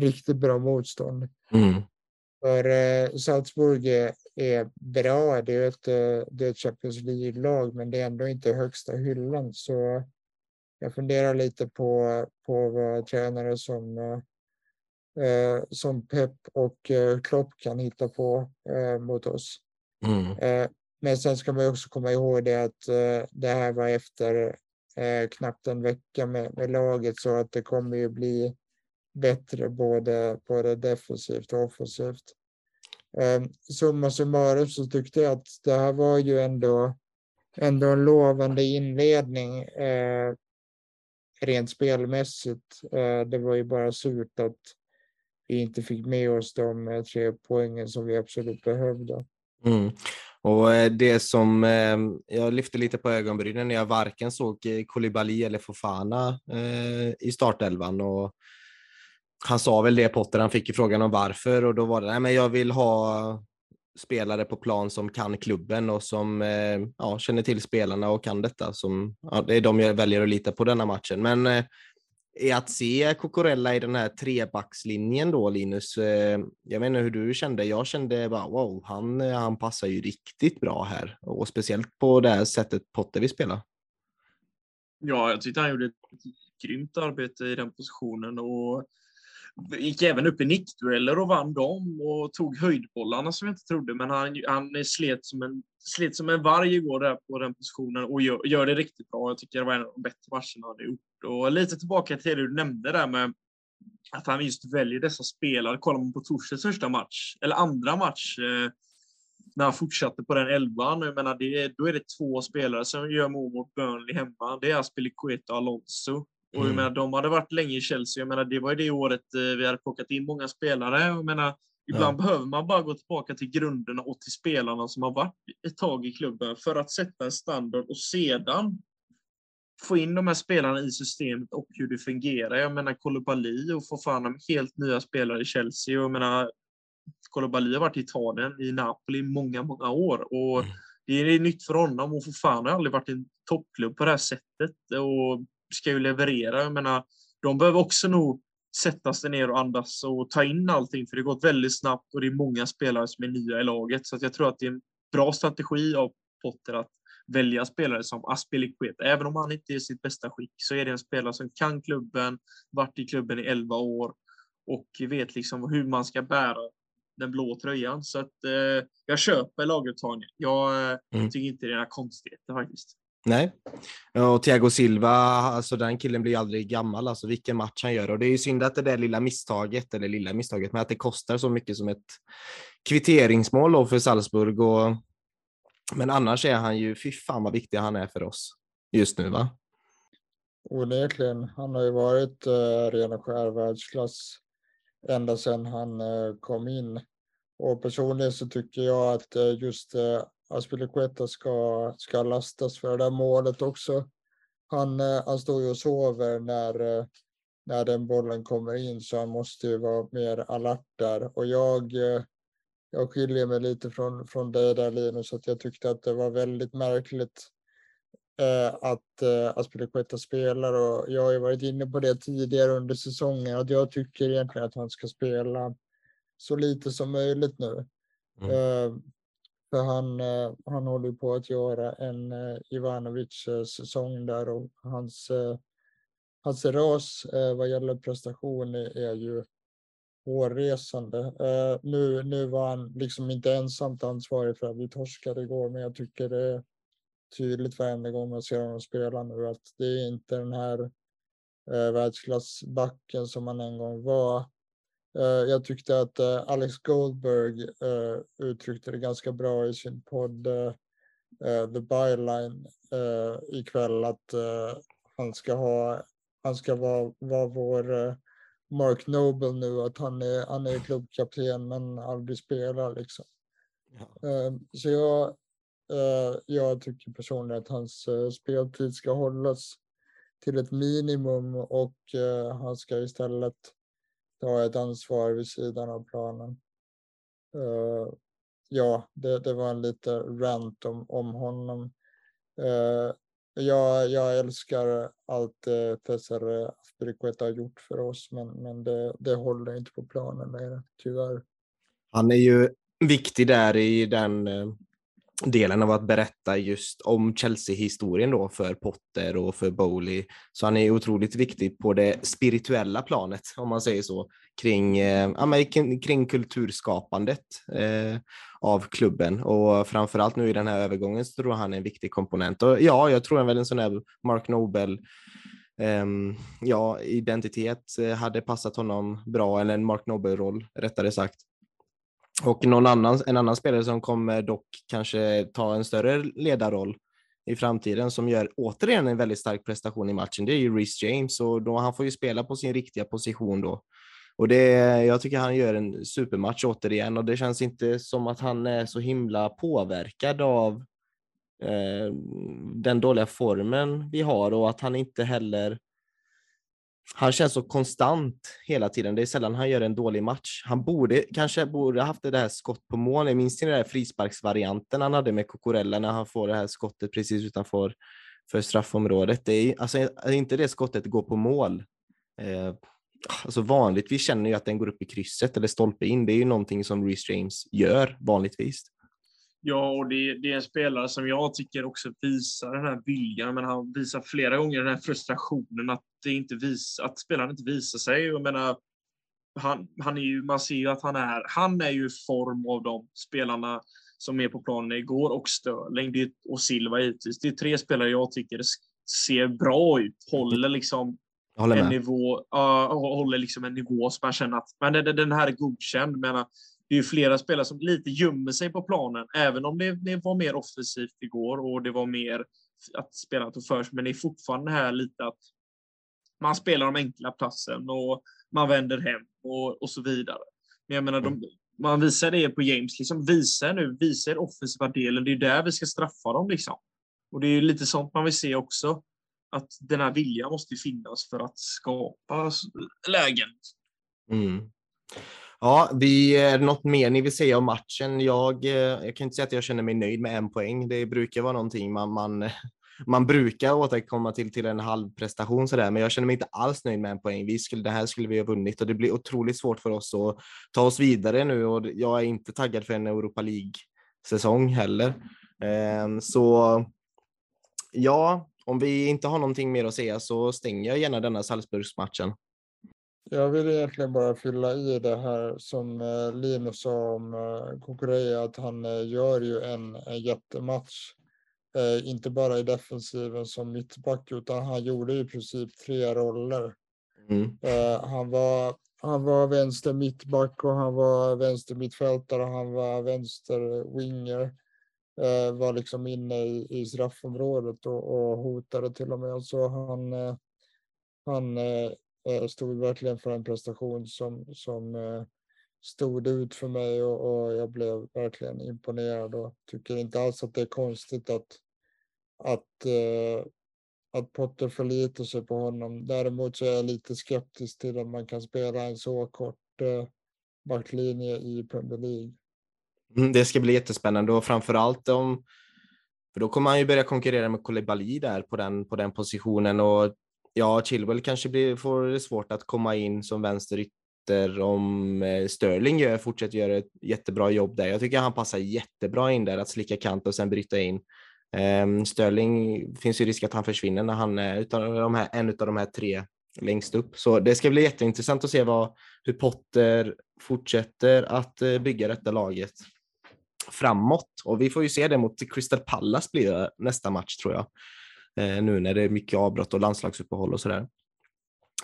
riktigt bra motstånd. Mm. För eh, Salzburg är, är bra, det är ett, eh, det är ett Champions League-lag, men det är ändå inte högsta hyllan. Så jag funderar lite på, på vad tränare som, eh, som Pep och eh, Klopp kan hitta på eh, mot oss. Mm. Men sen ska man också komma ihåg det att eh, det här var efter eh, knappt en vecka med, med laget så att det kommer ju bli bättre både, både defensivt och offensivt. Eh, summa summarum så tyckte jag att det här var ju ändå, ändå en lovande inledning eh, rent spelmässigt. Eh, det var ju bara surt att vi inte fick med oss de eh, tre poängen som vi absolut behövde. Mm. Och eh, det som eh, jag lyfte lite på ögonbrynen när jag varken såg eh, Koulibaly eller Fofana i startelvan och han sa väl det Potter, han fick ju frågan om varför och då var det, nej men jag vill ha spelare på plan som kan klubben och som ja, känner till spelarna och kan detta. Som, ja, det är de jag väljer att lita på denna matchen. Men är att se Cocorella i den här trebackslinjen då, Linus? Eh, jag vet inte hur du kände. Jag kände bara wow, han, eh, han passar ju riktigt bra här och speciellt på det här sättet Potter vill spela. Ja, jag tyckte han gjorde ett grymt arbete i den positionen och gick även upp i nickdueller och vann dem och tog höjdbollarna som jag inte trodde. Men han, han slet, som en, slet som en varg igår där på den positionen och gör, gör det riktigt bra. Jag tycker det var en av de bättre matcherna han gjort. Och lite tillbaka till det du nämnde där med att han just väljer dessa spelare. Kollar man på Torsdags första match, eller andra match, eh, när han fortsatte på den elvan. Jag menar, det, då är det två spelare som gör mål mot Burnley hemma. Det är Aspilicueta och Alonso. Och jag mm. menar, de hade varit länge i Chelsea. Jag menar, det var ju det året eh, vi hade plockat in många spelare. Jag menar, ibland ja. behöver man bara gå tillbaka till grunderna och till spelarna som har varit ett tag i klubben för att sätta en standard och sedan få in de här spelarna i systemet och hur det fungerar. Jag menar Koulibaly och få fram helt nya spelare i Chelsea. Jag menar, Koulibaly har varit i Italien, i Napoli i många, många år. Och mm. det är nytt för honom och för fan har aldrig varit en toppklubb på det här sättet. Och ska ju leverera. Jag menar, de behöver också nog sätta sig ner och andas och ta in allting, för det har gått väldigt snabbt och det är många spelare som är nya i laget. Så jag tror att det är en bra strategi av Potter att välja spelare som Aspilicueta. Även om han inte är i sitt bästa skick så är det en spelare som kan klubben, varit i klubben i 11 år och vet liksom hur man ska bära den blå tröjan. Så att eh, jag köper laguttagningen. Jag eh, mm. tycker inte det är några konstigheter faktiskt. Nej, och Thiago Silva, alltså den killen blir aldrig gammal, alltså vilken match han gör. Och det är ju synd att det där lilla misstaget, eller lilla misstaget, men att det kostar så mycket som ett kvitteringsmål för Salzburg. Och, men annars är han ju, fy fan vad viktig han är för oss just nu va? Onekligen. Han har ju varit uh, ren och skär världsklass ända sedan han uh, kom in. Och personligen så tycker jag att uh, just uh, Aspilicueta ska, ska lastas för det där målet också. Han, han står ju och sover när, när den bollen kommer in så han måste ju vara mer alert där. Och jag, jag skiljer mig lite från, från dig där Linus, att jag tyckte att det var väldigt märkligt eh, att eh, Aspilicueta spelar och jag har ju varit inne på det tidigare under säsongen att jag tycker egentligen att han ska spela så lite som möjligt nu. Mm. Eh, för han, eh, han håller på att göra en eh, Ivanovic eh, säsong där och hans, eh, hans ras vad gäller prestation är ju hårresande. Eh, nu, nu var han liksom inte ensamt ansvarig för att vi torskade igår, men jag tycker det är tydligt varenda gång man ser honom spela nu att det är inte den här eh, världsklassbacken som han en gång var. Eh, jag tyckte att eh, Alex Goldberg eh, uttryckte det ganska bra i sin podd eh, eh The Byline eh, ikväll att eh, han ska ha han ska vara, vara vår eh, Mark Noble nu, att han är, han är klubbkapten men aldrig spelar liksom. Ja. Så jag, Eh, jag tycker personligen att hans eh, speltid ska hållas till ett minimum och eh, han ska istället ta ett ansvar vid sidan av planen. Ja, det, det var en lite rant om, om honom. Jag, jag älskar allt eh, Cesar eh, Aspiricueta har gjort för oss, men, men det, det håller inte på planen längre, tyvärr. Han är ju viktig där i den eh, delen av att berätta just om Chelsea-historien då för Potter och för Bowley. Så han är otroligt viktig på det spirituella planet, om man säger så, kring, eh, ja, kring kulturskapandet eh, av klubben. Och framförallt nu i den här övergången så tror jag han är en viktig komponent. Och ja, jag tror väl en sån här Mark Nobel Um, ehm, ja, identitet eh, hade passat honom bra, eller en Mark Nobel-roll rättare sagt. Och någon annan, en annan spelare som kommer dock kanske ta en större ledarroll i framtiden som gör återigen en väldigt stark prestation i matchen, det är ju Reece James och då, han får ju spela på sin riktiga position då. Och det, jag tycker han gör en supermatch återigen och det känns inte som att han är så himla påverkad av eh, den dåliga formen vi har och att han inte heller han känns så konstant hela tiden. Det är sällan han gör en dålig match. Han borde kanske borde haft det där skott på mål. Jag minns den där frisparksvarianten han hade med Cocorella när han får det här skottet precis utanför för straffområdet. Det är alltså inte det skottet går på mål. Eh, alltså vanligtvis känner ju att den går upp i krysset eller stolpe in. Det är ju någonting som Reece James gör vanligtvis. Ja, och det, det, är en spelare som jag tycker också visar den här viljan, men han visar flera gånger den här frustrationen att, det inte vis, att spelaren inte visar sig. Jag menar, han, han är ju, man ser ju att han är, han är ju form av de spelarna som är på planen igår och Störling det, och Silva givetvis. Det är tre spelare jag tycker ser bra ut, håller liksom en nivå, uh, håller liksom en nivå som man känner att men den, den här är godkänd. Men det är ju flera spelare som lite gömmer sig på planen, även om det, det var mer offensivt igår och det var mer att spelarna tog för sig. Men det är fortfarande här lite att man spelar om enkla platsen och man vänder hem och, och så vidare. Men jag menar, de, man visar det på James, liksom visa nu, visa den offensiva delen. Det är där vi ska straffa dem liksom. Och det är lite sånt man vill se också. Att den här viljan måste finnas för att skapa lägen. Mm. Ja, vi, är det något mer ni vill säga om matchen? Jag, eh, jag kan inte säga att jag känner mig nöjd med en poäng. Det brukar vara någonting man, man, man brukar återkomma till, till en halv prestation sådär, men jag känner mig inte alls nöjd med en poäng. Vi skulle, det här skulle vi ha vunnit och det blir otroligt svårt för oss att ta oss vidare nu och jag är inte taggad för en Europa League-säsong heller. Ehm, så ja, om vi inte har någonting mer att säga så stänger jag gärna denna Salzburgsmatchen. Jag vill egentligen bara fylla i det här som eh, Linus sa om Kukureya, att han gör ju en, en jättematch. Inte bara i defensiven som mittback, utan han gjorde i princip tre roller. Mm. Han var han var vänster mittback och han var vänster mittfältare och han var vänster winger. Eh, var liksom inne i, i straffområdet och, och hotade till och med. Så han, eh, han eh, stod verkligen för en prestation som, som eh, stod ut för mig och, och, jag blev verkligen imponerad och tycker inte alls att det är konstigt att, att eh, att Potter förlitar sig på honom. Däremot så är jag lite skeptisk till att man kan spela en så kort eh, backlinje i Premier League. Mm, det ska bli jättespännande och framförallt om för då kommer han ju börja konkurrera med Koulibaly där på den, på den positionen och ja, Chilwell kanske blir, får det svårt att komma in som vänsterytter om eh, Sterling gör, fortsätter göra ett jättebra jobb där. Jag tycker han passar jättebra in där, att slicka kant och sen bryta in. Um, Sterling finns ju risk att han försvinner när han är utav de här, en av de här tre längst upp. Så det ska bli jätteintressant att se vad, hur Potter fortsätter att eh, bygga detta laget framåt. Och vi får ju se det mot Crystal Palace blir det nästa match tror jag. Eh, nu när det är mycket avbrott och landslagsuppehåll och sådär.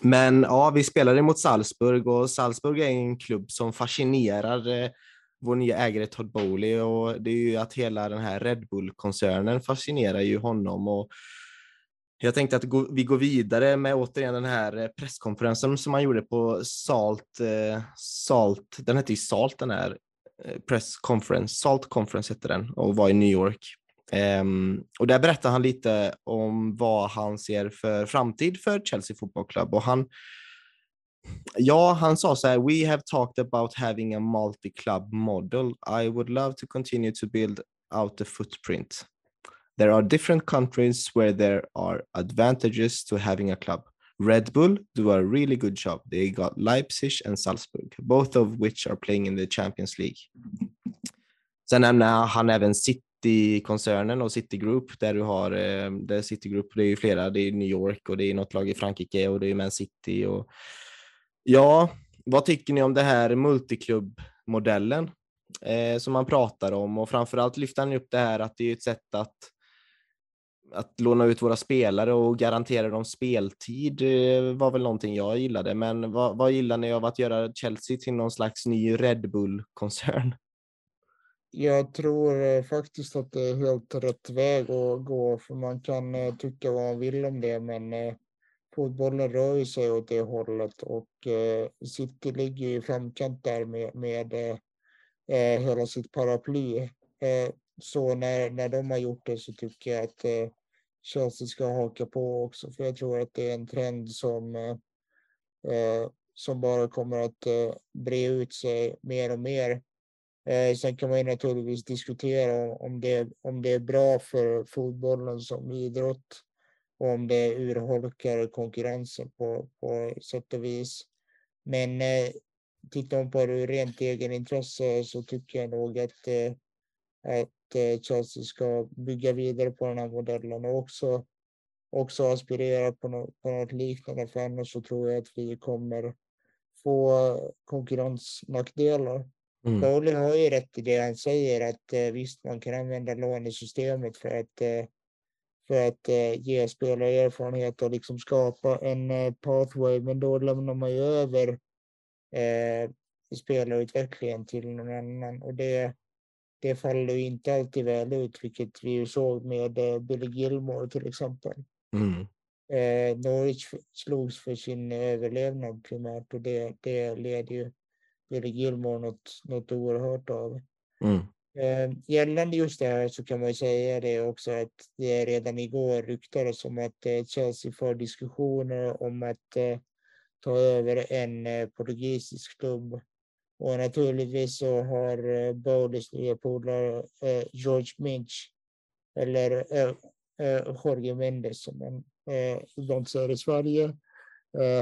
Men ja, vi spelade mot Salzburg och Salzburg är en klubb som fascinerar eh, vår nya ägare Todd Bowley och det är ju att hela den här Red Bull-koncernen fascinerar ju honom och jag tänkte att vi går vidare med återigen den här eh, presskonferensen som han gjorde på Salt, Salt, den hette ju Salt den här press conference, Salt conference hette den och var i New York. Um, och där berättar han lite om vad han ser för framtid för Chelsea Football Club och han Ja, han sa så här, we have talked about having a multi-club model. I would love to continue to build out the footprint. There are different countries where there are advantages to having a club. Red Bull do a really good job. They got Leipzig and Salzburg, both of which are playing in the Champions League. Sen nämner han även City-koncernen och City Group där du har, eh, där Citigroup, det är ju flera, det är New York och det är något lag i Frankrike och det är Man City och Ja, vad tycker ni om det här multiklubbmodellen eh, som man pratar om och framförallt lyfter han upp det här att det är ett sätt att att låna ut våra spelare och garantera dem speltid eh, var väl någonting jag gillade. Men vad, vad gillar ni av att göra Chelsea till någon slags ny Red Bull-koncern? Jag tror eh, faktiskt att det är helt rätt väg att gå, för man kan eh, tycka vad man vill om det, men eh, fotbollen rör sig åt det hållet och City ligger i framkant där med, med hela sitt paraply. Så när, när de har gjort det så tycker jag att Chelsea ska haka på också, för jag tror att det är en trend som som bara kommer att bre ut sig mer och mer. Eh, sen kan man ju naturligtvis diskutera om det, om det är bra för fotbollen som idrott Och om det urholkar konkurrensen på, på sätt och vis. Men eh, tittar man på det ur rent egenintresse så tycker jag nog att, eh, att eh, Chelsea ska bygga vidare på den här modellen och också, också aspirera på något, på något liknande. För annars så tror jag att vi kommer få konkurrensnackdelar. Mm. Bowley har ju rätt i det han säger att eh, visst man kan använda lånesystemet för att eh, för att eh, ge spelare erfarenhet och liksom skapa en eh, pathway. Men då lämnar man ju över eh, spelarutvecklingen till någon annan och det, det faller ju inte alltid väl ut, vilket vi ju såg med eh, Billy Gilmore till exempel. Mm. Eh, Norwich slogs för sin överlevnad primärt och det, det leder ju Billy Gilmore något, något oerhört av. Mm. Eh, gällande just det här så kan man säga det också att det redan igår ryktades om att eh, Chelsea för diskussioner om att eh, ta över en eh, portugisisk klubb. Och naturligtvis så har eh, Bowleys nya polare eh, George Minch eller eh, eh, Jorge Mendes som man eh, de säger i Sverige eh,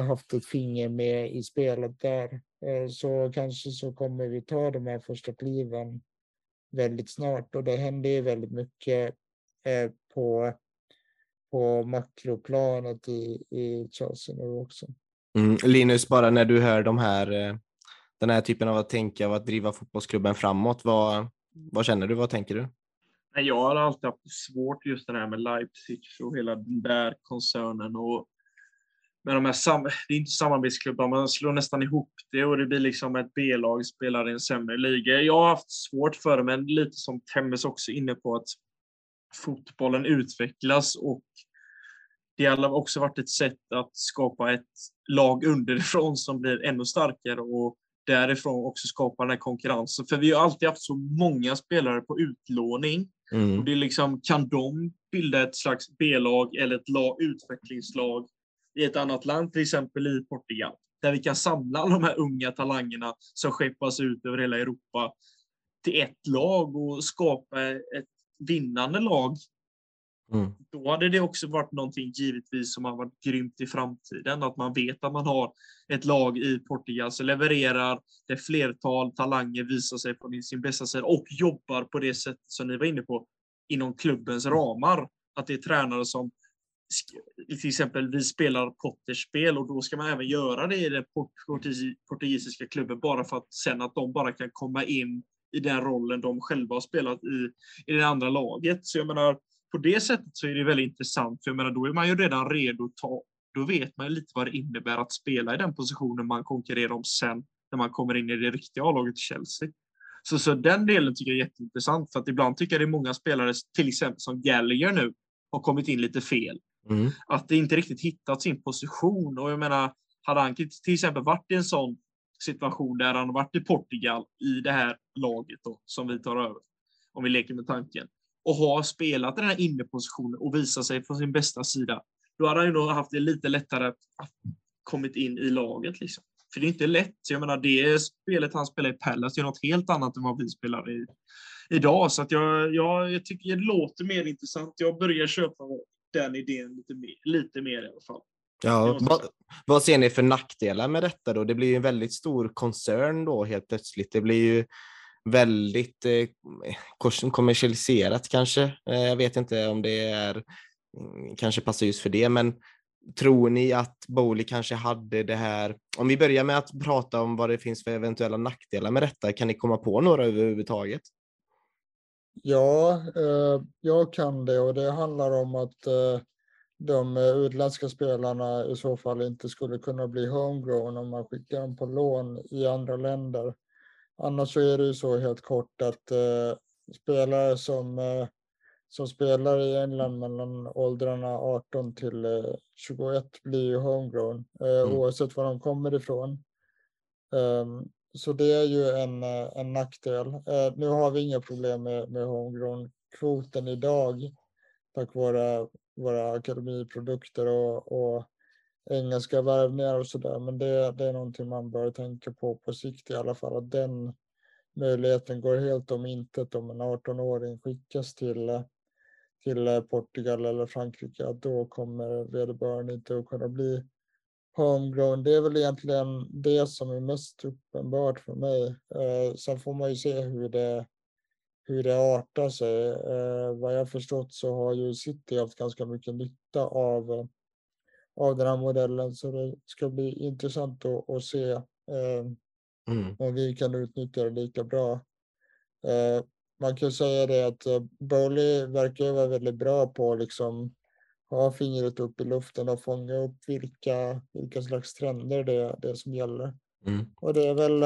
haft ett finger med i spelet där. Eh, så kanske så kommer vi ta de här första kliven väldigt snart och det händer ju väldigt mycket eh, på, på makroplanet i, i Chelsea nu också. Mm. Linus, bara när du hör de här, eh, den här typen av att tänka och att driva fotbollsklubben framåt, vad, vad känner du? Vad tänker du? Jag har alltid haft svårt just det här med Leipzig och hela den där koncernen. Och med de här sam det är inte samarbetsklubbar, man slår nästan ihop det och det blir liksom ett B-lag spelar i en sämre liga. Jag har haft svårt för det, men lite som Temmes också inne på att fotbollen utvecklas och det har också varit ett sätt att skapa ett lag underifrån som blir ännu starkare och därifrån också skapa den här konkurrensen. För vi har alltid haft så många spelare på utlåning. Mm. Och det är liksom, kan de bilda ett slags B-lag eller ett lag, utvecklingslag i ett annat land, till exempel i Portugal, där vi kan samla alla de här unga talangerna som skeppas ut över hela Europa till ett lag och skapa ett vinnande lag Mm. Då hade det också varit någonting givetvis som har varit grymt i framtiden. Att man vet att man har ett lag i Portugal som levererar, där flertal talanger visar sig på sin bästa sida och jobbar på det sätt som ni var inne på, inom klubbens ramar. Att det är tränare som till exempel vi spelar Potters-spel och då ska man även göra det i den portugisiska klubben bara för att sen att de bara kan komma in i den rollen de själva har spelat i, i det andra laget. Så jag menar, på det sättet så är det väldigt intressant, för jag menar, då är man ju redan redo att ta, då vet man ju lite vad det innebär att spela i den positionen man konkurrerar om sen när man kommer in i det riktiga A-laget Chelsea. Så, så den delen tycker jag är jätteintressant, för att ibland tycker jag det är många spelare, till exempel som Gallagher nu, har kommit in lite fel. Mm. Att det inte riktigt hittat sin position. Och jag menar, hade han till exempel varit i en sån situation där han varit i Portugal i det här laget då, som vi tar över, om vi leker med tanken, och har spelat den här innepositionen och visat sig från sin bästa sida, då hade han ju nog haft det lite lättare att kommit in i laget. Liksom. För det är inte lätt. Jag menar, det spelet han spelar i Palace är något helt annat än vad vi spelar i idag. Så att jag, jag, jag tycker det låter mer intressant. Jag börjar köpa den idén lite mer, lite mer i alla fall. Ja, vad, vad ser ni för nackdelar med detta då? Det blir ju en väldigt stor koncern då helt plötsligt. Det blir ju väldigt eh, kommersialiserat kanske. Eh, jag vet inte om det är mm, kanske passar just för det, men tror ni att Bowley kanske hade det här? Om vi börjar med att prata om vad det finns för eventuella nackdelar med detta, kan ni komma på några överhuvudtaget? Ja, eh, jag kan det och det handlar om att eh, de utländska spelarna i så fall inte skulle kunna bli homegrown om man skickar dem på lån i andra länder. Annars så är det ju så helt kort att eh, spelare som, som spelar i England mellan åldrarna 18 till eh, 21 blir ju homegrown mm. oavsett var de kommer ifrån. Um, så det är ju en, eh, en nackdel. Eh, nu har vi inga problem med, med homegrown-kvoten idag tack vare våra akademiprodukter och, och engelska värvningar och sådär. Men det, det är någonting man bör tänka på på sikt i alla fall. Att den möjligheten går helt om intet om en 18-åring skickas till, till eh, Portugal eller Frankrike. Att då kommer vederbörande inte att kunna bli homegrown. Det är väl egentligen det som är mest uppenbart för mig. Eh, sen får man ju se hur det, hur det artar sig. Eh, vad jag förstått så har ju City haft ganska mycket nytta av av den här modellen. Så det ska bli intressant att, att se eh, mm. om vi kan utnyttja det lika bra. Eh, man kan säga det att eh, Bowley verkar vara väldigt bra på liksom ha fingret upp i luften och fånga upp vilka, vilka slags trender det är det som gäller. Mm. Och det är, väl,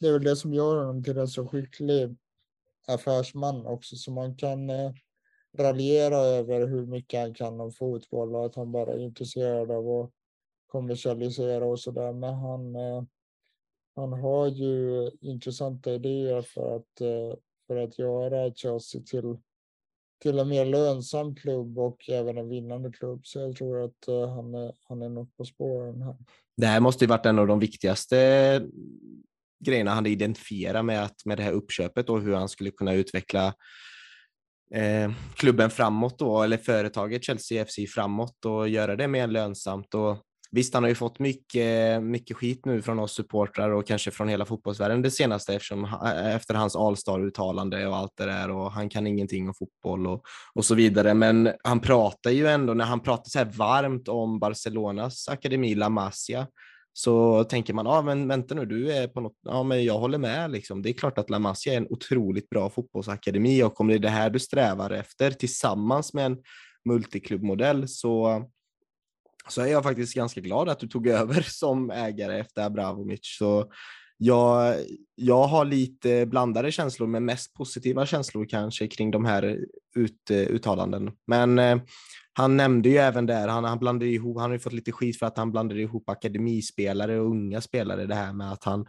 det är väl det som gör honom till en så skicklig affärsman också, så man kan eh, raljera över hur mycket han kan om fotboll och att han bara är intresserad av att kommersialisera och sådär. Men han, eh, han har ju intressanta idéer för att, eh, för att göra Chelsea till, till en mer lönsam klubb och även en vinnande klubb. Så jag tror att eh, han är, han är något på spåren här. Det här måste ju varit en av de viktigaste grejerna han identifierade med, att, med det här uppköpet och hur han skulle kunna utveckla eh, klubben framåt då, eller företaget Chelsea FC framåt och göra det mer lönsamt. Och visst, han har ju fått mycket, mycket skit nu från oss supportrar och kanske från hela fotbollsvärlden det senaste eftersom, efter hans Allstar-uttalande och allt det där och han kan ingenting om fotboll och, och så vidare. Men han pratar ju ändå, när han pratar så här varmt om Barcelonas akademi La Masia, så tänker man, ja ah, men vänta nu, du är på något, ja men jag håller med liksom. Det är klart att La Masia är en otroligt bra fotbollsakademi och om det är det här du strävar efter tillsammans med en multiklubbmodell så, så är jag faktiskt ganska glad att du tog över som ägare efter Abramovic. Så jag, jag har lite blandade känslor, men mest positiva känslor kanske kring de här ut, eh, uttalanden. Men eh, han nämnde ju även där, han, han blandade ihop, han har ju fått lite skit för att han blandade ihop akademispelare och unga spelare, det här med att han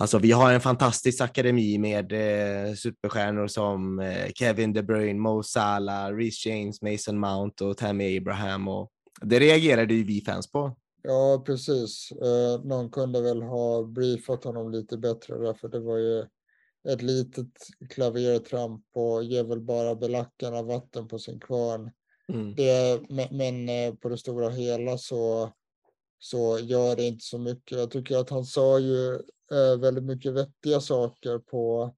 Alltså vi har en fantastisk akademi med eh, superstjärnor som eh, Kevin De Bruyne, Mo Salah, Reece James, Mason Mount och Tammy Abraham. Och det reagerade ju vi fans på. Ja, precis. Eh, någon kunde väl ha briefat honom lite bättre därför det var ju ett litet klavertramp och ger väl bara belackarna vatten på sin kvarn. Mm. Det, men, men eh, på det stora hela så, så gör det inte så mycket. Jag tycker att han sa ju eh, väldigt mycket vettiga saker på,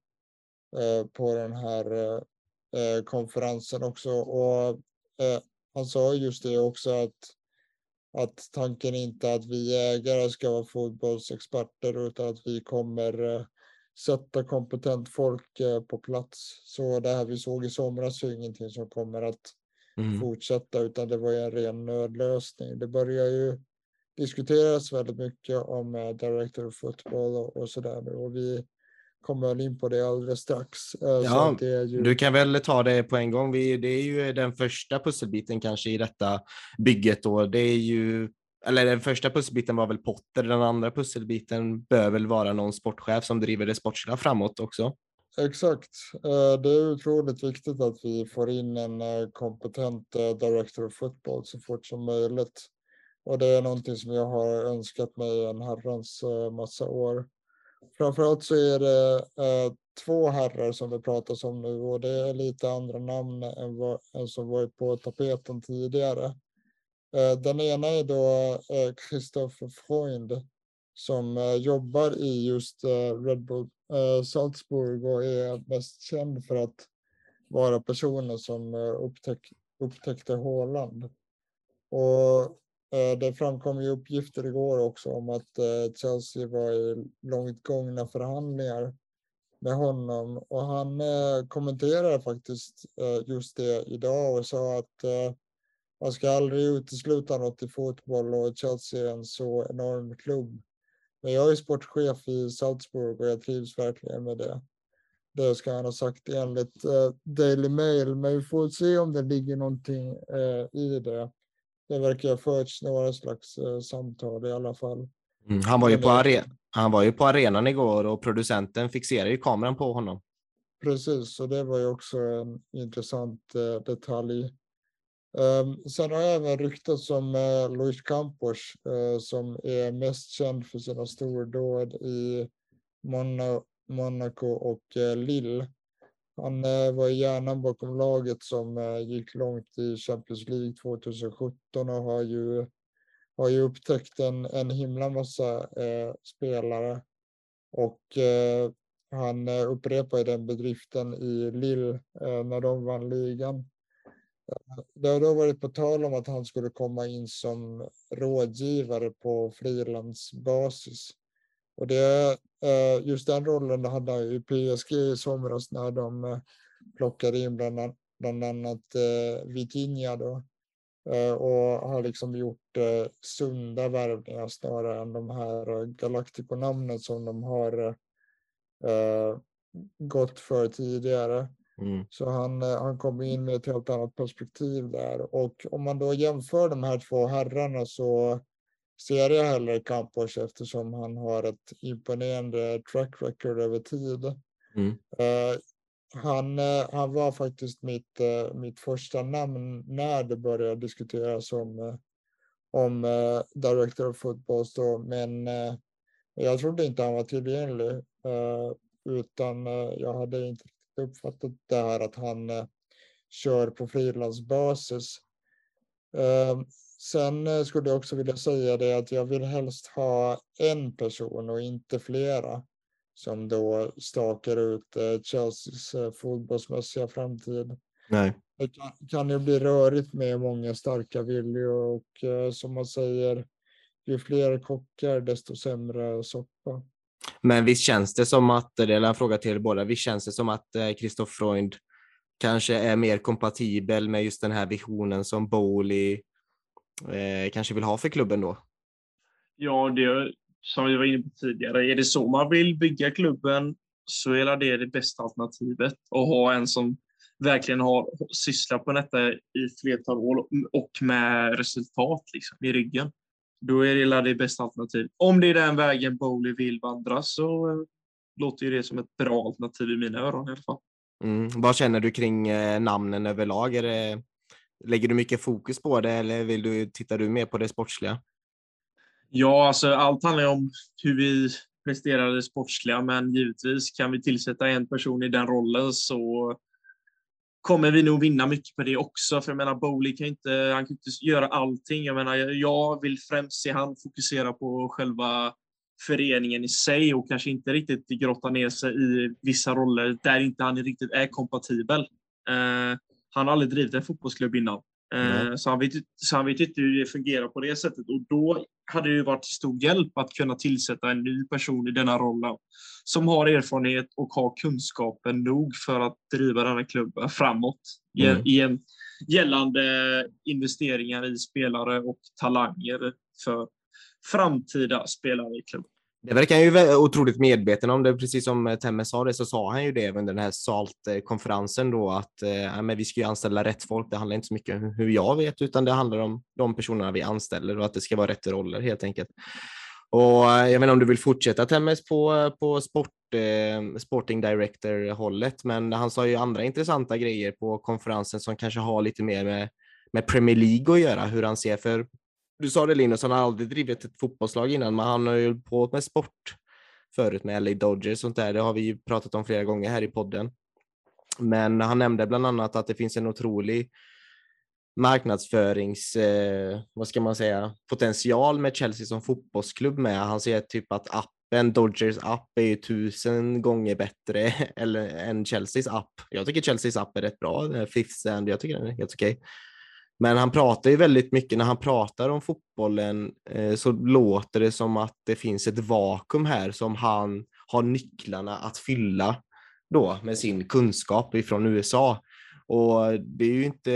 eh, på den här eh, konferensen också. Och eh, han sa just det också att att tanken inte är att vi ägare ska vara fotbollsexperter utan att vi kommer eh, sätta kompetent folk eh, på plats. Så det här vi såg i somras är ingenting som kommer att mm. fortsätta utan det var en ren nödlösning. Det börjar ju diskuteras väldigt mycket om eh, Director of Football och, och sådär nu och vi kommer väl in på det alldeles strax. Ja, ju... Du kan väl ta det på en gång. Vi, det är ju den första pusselbiten kanske i detta bygget. Då. Det är ju, eller den första pusselbiten var väl Potter, den andra pusselbiten bör väl vara någon sportchef som driver det sportsliga framåt också. Exakt. Eh, det är otroligt viktigt att vi får in en eh, kompetent eh, director of football så fort som möjligt. Och det är någonting som jag har önskat mig en herrans massa år. Framförallt så är det eh, två herrar som det pratas om nu och det är lite andra namn än, vad, än som varit på tapeten tidigare. Eh, den ena är då eh, Christopher Freund som eh, jobbar i just eh, Red Bull eh, Salzburg och är mest känd för att vara personen som eh, upptäck, upptäckte Håland. Och Eh, det framkom ju uppgifter igår också om att eh, Chelsea var i långt gångna förhandlingar med honom och han eh, kommenterade faktiskt just det idag och sa att man ska aldrig utesluta något i fotboll och Chelsea är en så enorm klubb. Men jag är sportchef i Salzburg och jag trivs verkligen med det. Det ska han ha sagt enligt Daily Mail, men vi får se om det ligger någonting i det det verkar ha förts några slags eh, samtal i alla fall. Mm, han, var ju på are- han var ju på arenan igår och producenten fixerade ju kameran på honom. Precis, och det var ju också en intressant eh, detalj. Um, sen har jag även ryktats om uh, Luis Campos uh, som är mest känd för sina stordåd i Mona Monaco och uh, Lille. Han eh, var hjärnan bakom laget som eh, gick långt i Champions League 2017 och har ju, har ju upptäckt en, en himla massa eh, spelare. Och eh, han eh, upprepade den bedriften i Lille eh, när de vann ligan. Det har då varit på tal om att han skulle komma in som rådgivare på frilansbasis. Och det, eh, just den rollen hade han i PSG i somras när de eh, plockade in bland, bland annat eh, Vitinha då. Och har liksom gjort sunda värvningar snarare än de här Galactico-namnen som de har gått för tidigare. Mm. Så han, han kom in med ett helt annat perspektiv där. Och om man då jämför de här två herrarna så ser jag hellre Campos eftersom han har ett imponerande track record över tid. Mm. Uh, han, uh, han var faktiskt mitt, uh, mitt första namn när det började diskuteras om, om Director of Football. Då, men jag trodde inte han var tillgänglig. utan jag hade inte uppfattat det här att han kör på frilansbasis. Sen eh, skulle jag också vilja säga det att jag vill helst ha en person och inte flera som då stakar ut eh, Chelseas eh, fotbollsmässiga framtid. Nej. Det kan, kan ju bli rörigt med många starka viljor och som man säger ju fler kockar desto sämre soppa. Men visst känns det som att, det är en fråga till er båda, visst känns det som att Christoph Freund kanske är mer kompatibel med just den här visionen som Bowley eh, kanske vill ha för klubben då? Ja, det som vi var inne på tidigare, är det så man vill bygga klubben så är det det bästa alternativet. Att ha en som verkligen har sysslat på detta i flertal år och med resultat liksom, i ryggen. Då är det det bästa alternativet. Om det är den vägen Bowley vill vandra så eh, låter ju det som ett bra alternativ i mina öron i alla fall. Mm. Vad känner du kring eh, namnen överlag? Är det, lägger du mycket fokus på det eller vill du, tittar du mer på det sportsliga? Ja, alltså allt handlar om hur vi presterar det sportsliga, men givetvis kan vi tillsätta en person i den rollen så kommer vi nog vinna mycket på det också. För jag menar, Bowley kan inte, han kan inte göra allting. Jag menar, jag vill främst se han fokusera på själva föreningen i sig och kanske inte riktigt grotta ner sig i vissa roller där inte han riktigt är kompatibel. Eh, han har aldrig drivit en fotbollsklubb innan. Mm. Så, han vet, så han vet inte hur det fungerar på det sättet. Och då hade det ju varit till stor hjälp att kunna tillsätta en ny person i denna rollen som har erfarenhet och har kunskapen nog för att driva denna klubben framåt mm. i gällande investeringar i spelare och talanger för framtida spelare i klubben. Det verkar han ju otroligt medveten om det. Precis som eh, Temme sa det så sa han ju det under den här SALT-konferensen då att eh, men vi ska ju anställa rätt folk. Det handlar inte så mycket om hur jag vet utan det handlar om de personerna vi anställer och att det ska vara rätt roller helt enkelt. Och eh, jag vet inte om du vill fortsätta Temmes på, på sport, eh, Sporting Director-hållet, men han sa ju andra intressanta grejer på konferensen som kanske har lite mer med, med Premier League att göra, hur han ser för du sa det Linus, han har aldrig drivit ett fotbollslag innan, men han har ju på med sport förut med LA Dodgers och sånt där. Det har vi ju pratat om flera gånger här i podden. Men han nämnde bland annat att det finns en otrolig marknadsförings, eh, vad ska man säga, potential med Chelsea som fotbollsklubb med. Han säger typ att appen, Dodgers app är ju tusen gånger bättre eller, än Chelseas app. Jag tycker Chelseas app är rätt bra, Fifth Sand, jag tycker den är helt okej. Okay. Men han pratar ju väldigt mycket, när han pratar om fotbollen eh, så låter det som att det finns ett vakuum här som han har nycklarna att fylla då med sin kunskap ifrån USA. Och det är ju inte,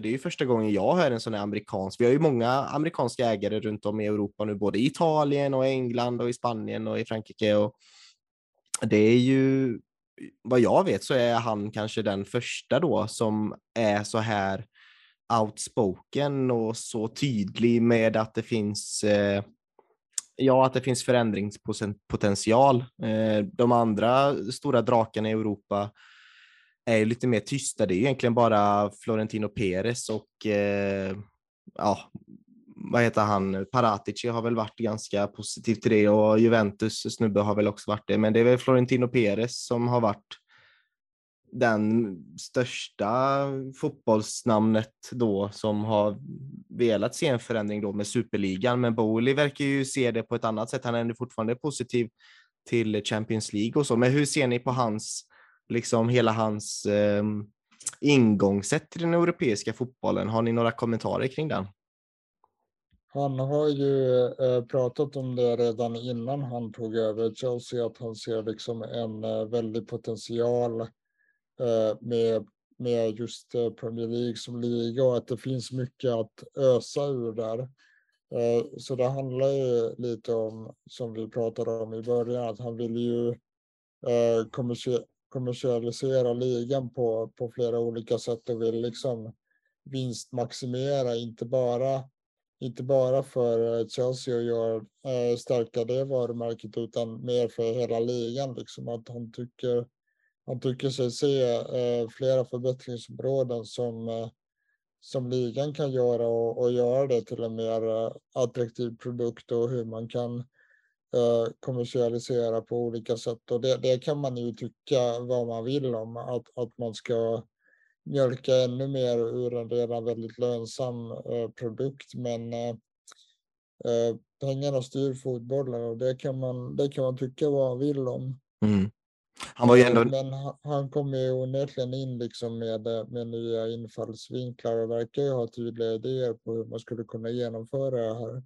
det är ju första gången jag hör en sån här amerikansk, vi har ju många amerikanska ägare runt om i Europa nu, både i Italien och England och i Spanien och i Frankrike. Och det är ju, vad jag vet så är han kanske den första då som är så här outspoken och så tydlig med att det finns eh, ja, att det finns förändringspotential. Eh, de andra stora drakarna i Europa är lite mer tysta. Det är egentligen bara Florentino Perez och eh, ja, vad heter han, Paratici har väl varit ganska positiv till det och Juventus snubbe har väl också varit det. Men det är väl Florentino Perez som har varit den största fotbollsnamnet då som har velat se en förändring då med superligan. Men Bowley verkar ju se det på ett annat sätt. Han är fortfarande positiv till Champions League och så. Men hur ser ni på hans, liksom hela hans eh, ingångssätt till den europeiska fotbollen? Har ni några kommentarer kring den? Han har ju eh, pratat om det redan innan han tog över Chelsea, att han ser liksom en eh, väldig potential Eh, Eh, med, med just eh, Premier League som liga och att det finns mycket att ösa ur där. Eh, så det handlar ju lite om, som vi pratade om i början, att han vill ju kommersialisera ligan på, på flera olika sätt och vill liksom vinstmaximera, inte bara, inte bara för Chelsea och gör, stärka det varumärket utan mer för hela ligan. Liksom. Att han tycker han tycker sig se eh, flera förbättringsområden som, eh, som ligan kan göra och, och göra det till en mer eh, attraktiv produkt och hur man kan kommersialisera på olika sätt. Och det, det kan man ju tycka vad man vill om, att, att man ska mjölka ännu mer ur en redan väldigt lönsam eh, produkt. Men eh, pengarna styr fotbollen och det kan man, det kan man tycka vad man vill om. Mm. Han var ju ändå... Men han kommer ju onekligen in liksom med, med nya infallsvinklar och verkar ju ha tydliga idéer på hur man skulle kunna genomföra det här.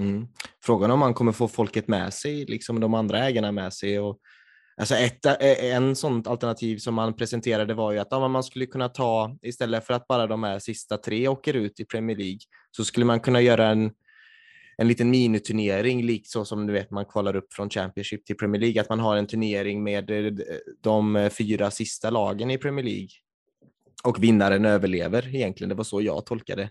Mm. Frågan om man kommer få folket med sig, liksom de andra ägarna med sig. Och, alltså ett, en sånt alternativ som man presenterade var ju att ja, man skulle kunna ta, istället för att bara de här sista tre åker ut i Premier League, så skulle man kunna göra en, en liten miniturnering, likt så som du vet man kvalar upp från Championship till Premier League, att man har en turnering med eh, de eh, fyra sista lagen i Premier League. Och vinnaren överlever egentligen, det var så jag tolkade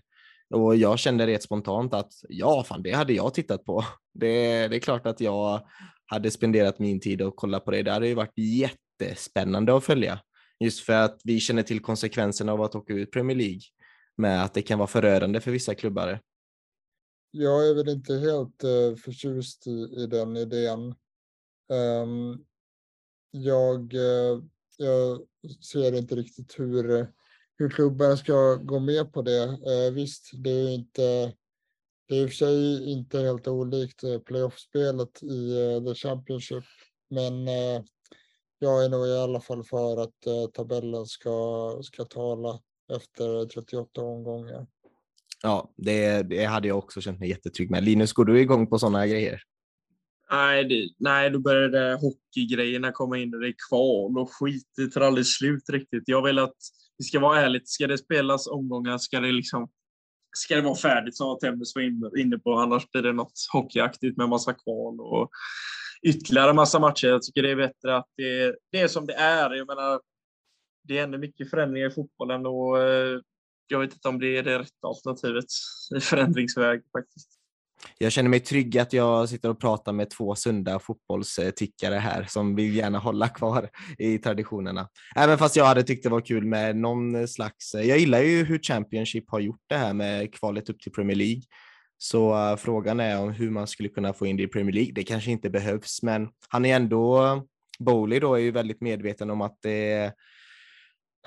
och jag kände rätt spontant att ja, fan, det hade jag tittat på. Det, det är klart att jag hade spenderat min tid och kolla på det. Det hade ju varit jättespännande att följa. Just för att vi känner till konsekvenserna av att åka ut Premier League med att det kan vara förödande för vissa klubbar. Jag är väl inte helt uh, förtjust i, i den idén. Um, jag, uh, jag ser inte riktigt hur hur klubbarna ska gå med på det. Eh, visst, det är inte det är i och för sig inte helt olikt eh, playoffspelet i The Championship, men jag är nog i alla fall för att tabellen ska, ska tala efter 38 omgångar. Ja, det, det hade jag också känt mig jättetrygg med. Linus, går du igång på sådana grejer? Nej, det, nej, då började hockeygrejerna komma in och det är kval och skit. Det tar aldrig slut riktigt. Jag vill att det ska vara ärligt. Ska det spelas omgångar ska det liksom ska det vara färdigt som Temmes var inne på. Annars blir det något hockeyaktigt med massa kval och ytterligare massa matcher. Jag tycker det är bättre att det, det är som det är. Jag menar, det är ändå mycket förändringar i fotbollen och eh, jag vet inte om det är det rätta alternativet i förändringsväg faktiskt. Jag känner mig trygg att jag sitter och pratar med två sunda fotbollstickare här som vill gärna hålla kvar i traditionerna. Även fast jag hade tyckt det var kul med någon slags, jag gillar ju hur Championship har gjort det här med kvalet upp till Premier League. Så eh, frågan är om hur man skulle kunna få in det i Premier League. Det kanske inte behövs, men han är ändå, Bowley då är ju väldigt medveten om att det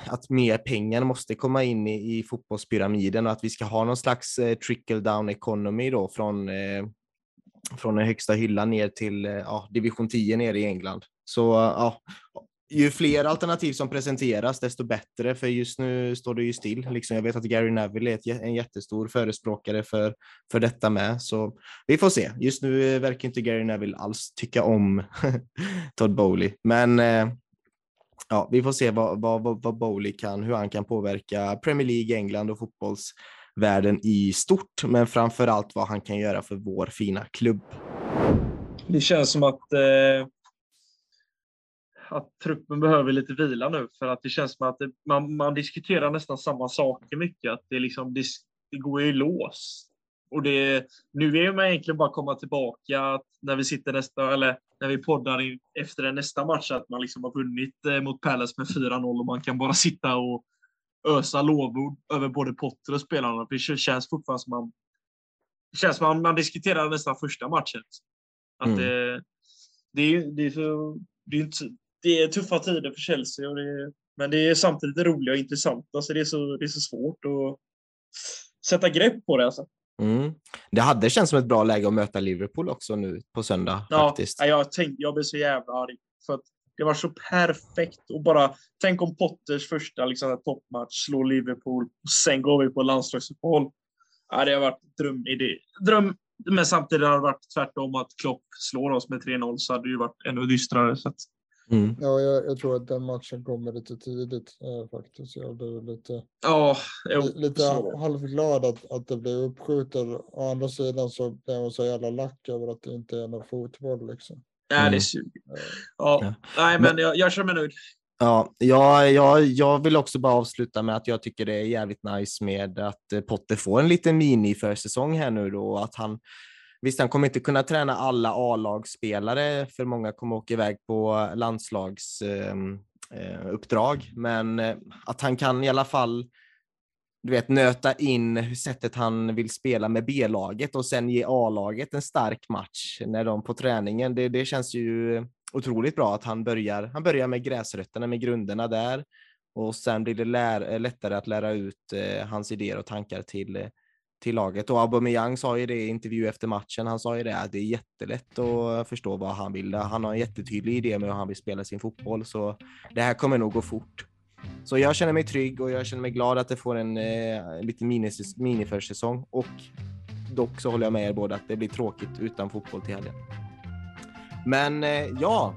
att mer pengar måste komma in i, i fotbollspyramiden och att vi ska ha någon slags eh, trickle down economy då från, eh, från den högsta hyllan ner till eh, ja, division 10 nere i England. Så ja, ju fler alternativ som presenteras, desto bättre, för just nu står det ju still. Liksom, jag vet att Gary Neville är en jättestor förespråkare för, för detta med, så vi får se. Just nu eh, verkar inte Gary Neville alls tycka om Todd Bowley, men eh, ja, vi får se vad, vad, vad Bowley kan, hur han kan påverka Premier League, England och fotbollsvärlden i stort, men framför allt vad han kan göra för vår fina klubb. Det känns som att, eh, att truppen behöver lite vila nu, för att det känns som att det, man, man diskuterar nästan samma saker mycket, att det, liksom, det, det går i lås. Och det, nu vill man egentligen bara komma tillbaka när vi sitter nästa, eller när vi poddar efter nästa match, att man liksom har vunnit eh, mot Palace med 4-0 och man kan bara sitta och ösa lovord över både Potter och spelarna. Det känns fortfarande som man, det känns som man, man diskuterar nästan första matchen. Att mm. det, det, är, det, är så, det, är inte, det är tuffa tider för Chelsea, och det, men det är samtidigt roliga och intressanta, så det är så, det är så svårt att sätta grepp på det. Alltså. Mm. Det hade känts som ett bra läge att möta Liverpool också nu på söndag. Ja, faktiskt. jag, tänkte, jag blev så jävla arg. För det var så perfekt. Och bara, tänk om Potters första liksom, toppmatch slår Liverpool och sen går vi på landslagsuppehåll. Ja, det har varit drömidé. Dröm, men samtidigt har det varit tvärtom att Klopp slår oss med 3-0 så hade det ju varit ännu dystrare. Så att, Mm. Ja, jag, jag, tror att den matchen kommer lite tidigt äh, faktiskt. Jag blev lite, ja, lite halvglad att, att det blev uppskjutet. Å andra sidan så blev jag så jävla lack över att det inte är någon fotboll liksom. Ja, det är mm. suger. Ja. ja. Nej, men jag, jag känner mig nöjd. Ja, jag, jag, jag vill också bara avsluta med att jag tycker det är jävligt nice med att eh, Potter får en liten mini-försäsong här nu då, att han Visst, han kommer inte kunna träna alla A-lagsspelare, för många kommer åka iväg på landslagsuppdrag, ehm, eh, men eh, att han kan i alla fall du vet, nöta in sättet han vill spela med B-laget och sen ge A-laget en stark match när de på träningen. Det, det känns ju otroligt bra att han börjar, han börjar med gräsrötterna, med grunderna där och sen blir det lär, eh, lättare att lära ut eh, hans idéer och tankar till, eh, till laget. Och Aubameyang sa ju det i intervju efter matchen. Han sa ju det att det är jättelätt att förstå vad han vill. Han har en jättetydlig idé med hur han vill spela sin fotboll, så det här kommer nog gå fort. Så jag känner mig trygg och jag känner mig glad att det får en eh, liten miniförsäsong och dock så håller jag med er båda att det blir tråkigt utan fotboll till helgen. Men eh, ja,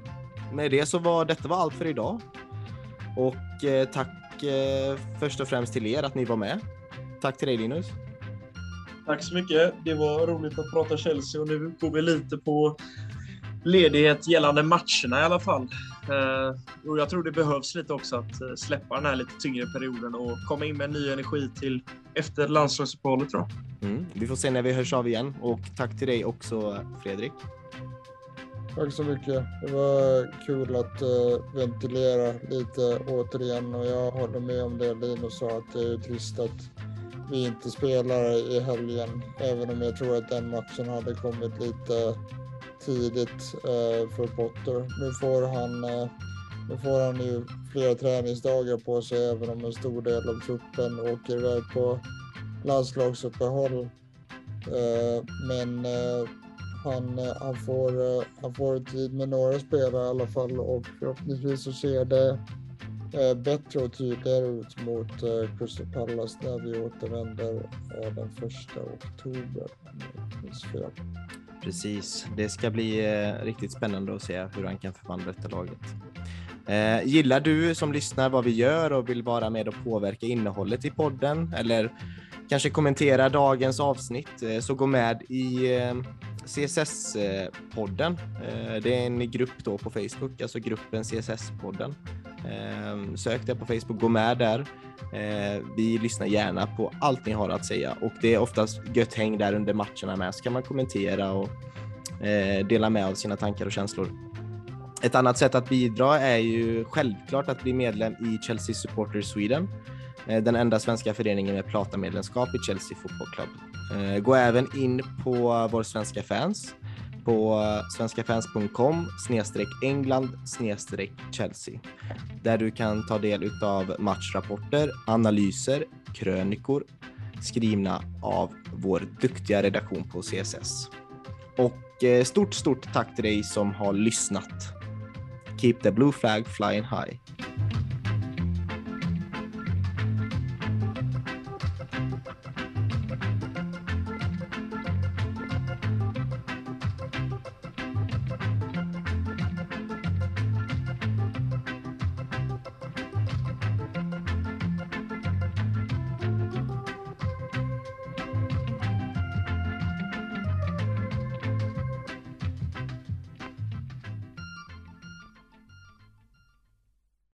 med det så var detta var allt för idag. Och eh, tack eh, först och främst till er att ni var med. Tack till dig Linus. Tack så mycket. Det var roligt att prata Chelsea och nu går vi lite på ledighet gällande matcherna i alla fall. Eh, och jag tror det behövs lite också att eh, släppa den här lite tyngre perioden och komma in med ny energi till efter landslagsuppehållet tror jag. Mm, vi får se när vi hörs av igen och tack till dig också Fredrik. Tack så mycket. Det var kul att uh, ventilera lite återigen och jag håller med om det Linus sa att det är trist att vi inte spelar i helgen. Även om jag tror att den matchen hade kommit lite tidigt eh, för Potter. Nu får han eh, nu får han ju flera träningsdagar på sig även om en stor del av truppen åker iväg på landslagsuppehåll. Eh, men han, eh, han, får, eh, han får tid med några spelare i alla fall och förhoppningsvis så ser det Eh, bättre och tydligare ut mot eh, Crystal Palace när vi återvänder den första oktober. Precis, det ska bli eh, riktigt spännande att se hur han kan förvandla detta laget. Eh, gillar du som lyssnar vad vi gör och vill vara med och påverka innehållet i podden eller kanske kommentera dagens avsnitt eh, så gå med i eh, CSS-podden. Eh, det är en grupp då på Facebook, alltså gruppen CSS-podden. Ehm, sök det på Facebook, gå med där. Eh, vi lyssnar gärna på allt ni har att säga och det är oftast gött häng där under matcherna med så kan man kommentera och eh, dela med av sina tankar och känslor. Ett annat sätt att bidra är ju självklart att bli medlem i Chelsea Supporters Sweden den enda svenska föreningen med platamedlemskap i Chelsea Football Club. Eh, gå även in på vår svenska fans på svenskafans.com snedstreck England snedstreck Chelsea där du kan ta del av matchrapporter, analyser, krönikor skrivna av vår duktiga redaktion på CSS. Och eh, stort, stort tack till dig som har lyssnat. Keep the blue flag flying high.